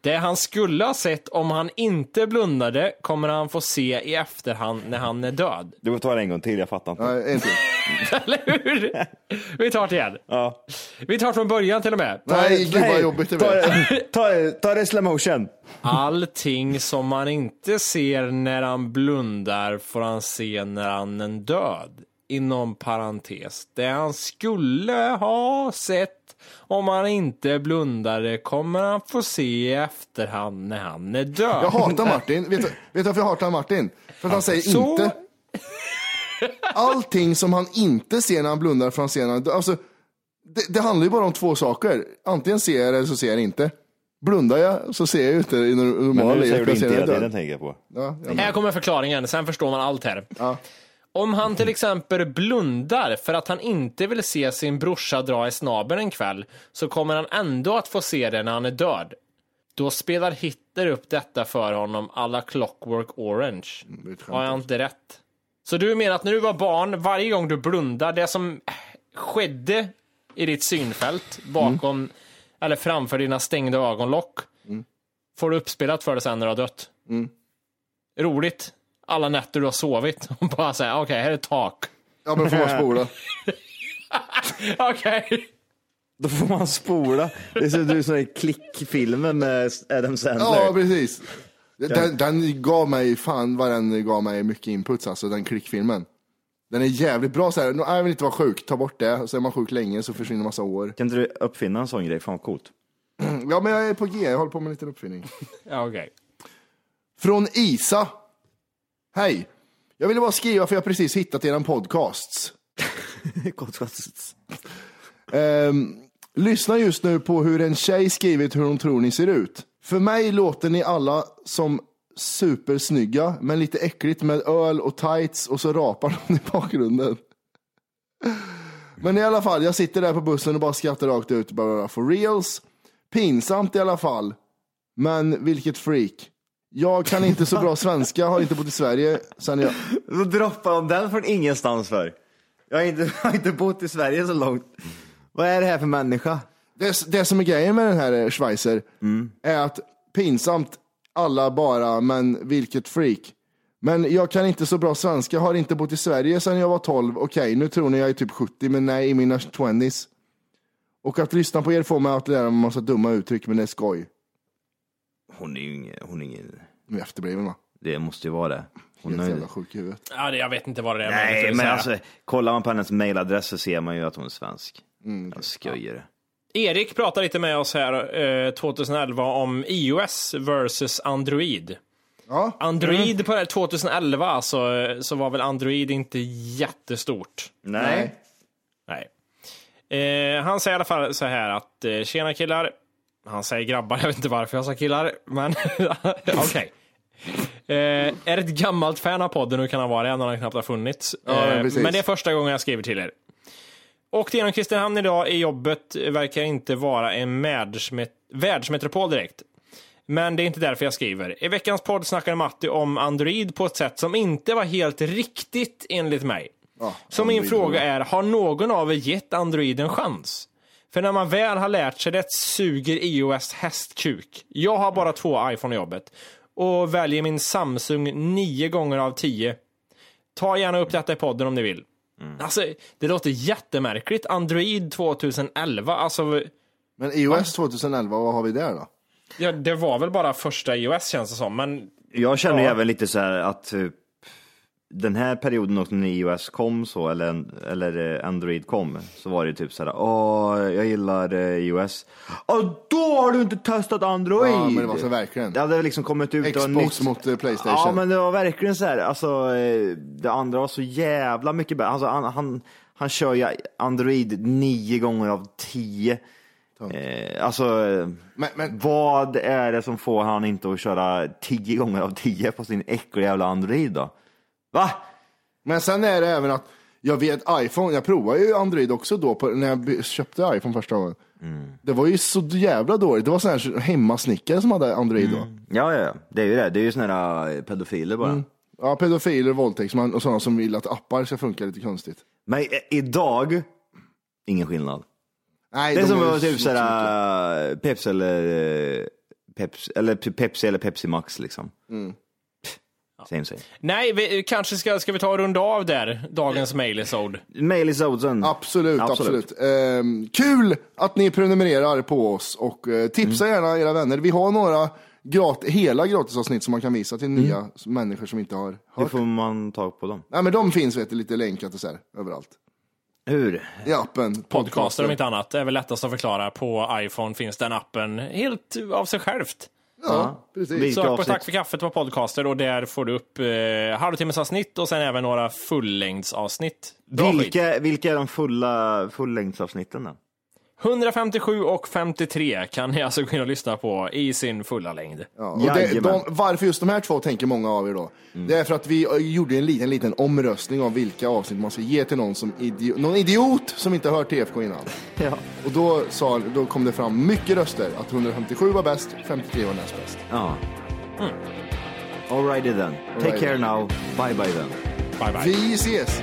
Det han skulle ha sett om han inte blundade kommer han få se i efterhand när han är död. Du får ta det en gång till, jag fattar inte. Nej, en till. Eller hur? Vi tar det igen. Ja. Vi tar från början till och med. Nej, gud vad jobbigt det ta, blev. ta, ta det i slow motion. Allting som man inte ser när han blundar får han se när han är död. Inom parentes. Det han skulle ha sett om han inte blundade kommer han få se i efterhand när han är död. Jag hatar Martin. Vet du, vet du varför jag hatar Martin? För att han säger Så- inte. Allting som han inte ser när han blundar får han se när han dör. Alltså, det, det handlar ju bara om två saker. Antingen ser jag det eller så ser jag det inte. Blundar jag så ser jag ju inte i Men normala nu säger du jag ser inte jag hela tiden, tänker jag på. Ja, ja, Här kommer förklaringen, sen förstår man allt här. Ja. Om han till exempel blundar för att han inte vill se sin brorsa dra i snabeln en kväll så kommer han ändå att få se det när han är död. Då spelar Hitler upp detta för honom alla Clockwork Orange. skämt Har jag inte rätt? Så du menar att när du var barn, varje gång du blundar, det som skedde i ditt synfält bakom eller framför dina stängda ögonlock får du uppspelat för dig sen när du har dött? Roligt. Alla nätter du har sovit och bara säga okej, här är ett tak. ja, men får man spola. Okej. Då får man spola. Det är som du är sån här klickfilmen med Adam Sandler. Ja, precis. Den, den gav mig, fan vad den gav mig mycket inputs alltså, den klickfilmen. Den är jävligt bra så här. "Nej, jag vill inte vara sjuk, ta bort det. Så är man sjuk länge så försvinner massa år. Kan inte du uppfinna en sån grej? Fan vad coolt. Ja, men jag är på G, jag håller på med en liten uppfinning. Ja, okej. Från Isa. Hej. Jag ville bara skriva för jag har precis hittat eran podcasts. Ehm, lyssna just nu på hur en tjej skrivit hur hon tror ni ser ut. För mig låter ni alla som supersnygga, men lite äckligt med öl och tights och så rapar de i bakgrunden. Men i alla fall, jag sitter där på bussen och bara skrattar rakt ut. Bara for reals. Pinsamt i alla fall. Men vilket freak. Jag kan inte så bra svenska, har inte bott i Sverige sen jag... Då droppar de den från ingenstans för. Jag har inte, jag har inte bott i Sverige så långt. Vad är det här för människa? Det, det som är grejen med den här eh, Schweizer är att pinsamt alla bara, men vilket freak. Men jag kan inte så bra svenska, har inte bott i Sverige sedan jag var 12. Okej, nu tror ni jag är typ 70, men nej, i mina 20s. Och att lyssna på er får mig att lära mig en massa dumma uttryck, men det är skoj. Hon är ju ingen, hon är ingen, Nu är efterbliven va? det måste ju vara det. Hon Helt är, jävla sjuk i huvudet. Ja, det, jag vet inte vad det är. nej, men säga. alltså kollar man på hennes mailadress så ser man ju att hon är svensk. Jag skojar. Erik pratar lite med oss här eh, 2011 om iOS versus Android. Ja. Android på det här 2011 alltså, eh, så var väl Android inte jättestort. Nej. Nej. Eh, han säger i alla fall så här att eh, tjena killar. Han säger grabbar, jag vet inte varför jag sa killar, men okej. Eh, är ett gammalt fan av podden, hur kan han vara det? när han knappt har funnits. Ja, Eh, precis. men det är första gången jag skriver till er. Åkte genom Kristinehamn idag i jobbet verkar inte vara en världsmet- världsmetropol direkt. Men det är inte därför jag skriver. I veckans podd snackade Matti om Android på ett sätt som inte var helt riktigt enligt mig. Ja, Så min Android, fråga ja. är, har någon av er gett Android en chans? För när man väl har lärt sig det suger iOS hästkuk. Jag har bara två iPhone i jobbet och väljer min Samsung nio gånger av tio. Ta gärna upp detta i podden om ni vill. Alltså, det låter jättemärkligt. Android 2011, alltså, Men iOS 2011, vad har vi där då? ja, det var väl bara första iOS känns det som, men Jag känner Ja. även lite så här att typ, den här perioden också när iOS kom så, eller, eller eh, Android kom, så var det typ så här, åh, jag gillar eh, iOS. Åh, då har du inte testat Android! Ja, men det var så verkligen. Det hade liksom kommit ut Xbox mot eh, Playstation. Ja, men det var verkligen så här, alltså det andra var så jävla mycket bättre. Alltså, han, han, han kör ju Android nio gånger av tio. Eh, alltså, Men, men, vad är det som får han inte att köra tio gånger av tio på sin äckliga jävla Android då? Va? men sen är det även att jag vet iPhone, jag provade ju Android också då på, när jag köpte iPhone första gången. Mm. Det var ju så jävla dåligt. Det var sådana här hemmasnickare som hade Android då. Ja, ja, ja. det är ju det. Det är ju såna här eh, pedofiler bara. Ja, pedofiler, våldtäktsmän och sådana som vill att appar ska funka lite konstigt. Men eh, idag, ingen skillnad. Nej, Det är de som att typ så- såhär äh, Pepsi eller Pepsi, eller Pe- Pepsi eller Pepsi Max liksom. Mm. Same same. nej, vi, kanske ska, ska vi ta och runda av där, dagens mailisode. Mail is ozen. Absolut, Absolut. absolut. Ehm, kul att ni prenumererar på oss och eh, tipsa Mm. gärna era vänner. Vi har några grat hela gratisavsnitt som man kan visa till nya människor som inte har Mm. Hur hört. får man tag på dem? Nej, men de finns vet du, lite länkat och så här, överallt. Hur? I appen. Podcaster om inte annat. Det är väl lättast att förklara. På iPhone finns den appen helt av sig självt. Ja, precis. Sök på? Tack för kaffet på podcaster och där får du upp eh, halvtimmesavsnitt och sen även några fullängdsavsnitt. Bra skit. Vilka, vilka är de fulla fullängdsavsnitten då? 157 och 53 kan ni alltså gå in och lyssna på i sin fulla längd. Ja, och det, de, varför just de här två tänker många av er då? Det är för att vi eh, gjorde en liten, liten omröstning om vilka avsnitt man ska ge till någon, som idiot, någon idiot som inte har hört TFK innan. Ja. Och då, sa, då kom det fram mycket röster att 157 var bäst, 53 var näst bäst. ja. Alrighty then. Take Alrighty. care now. Bye bye then. Bye bye. Vi ses!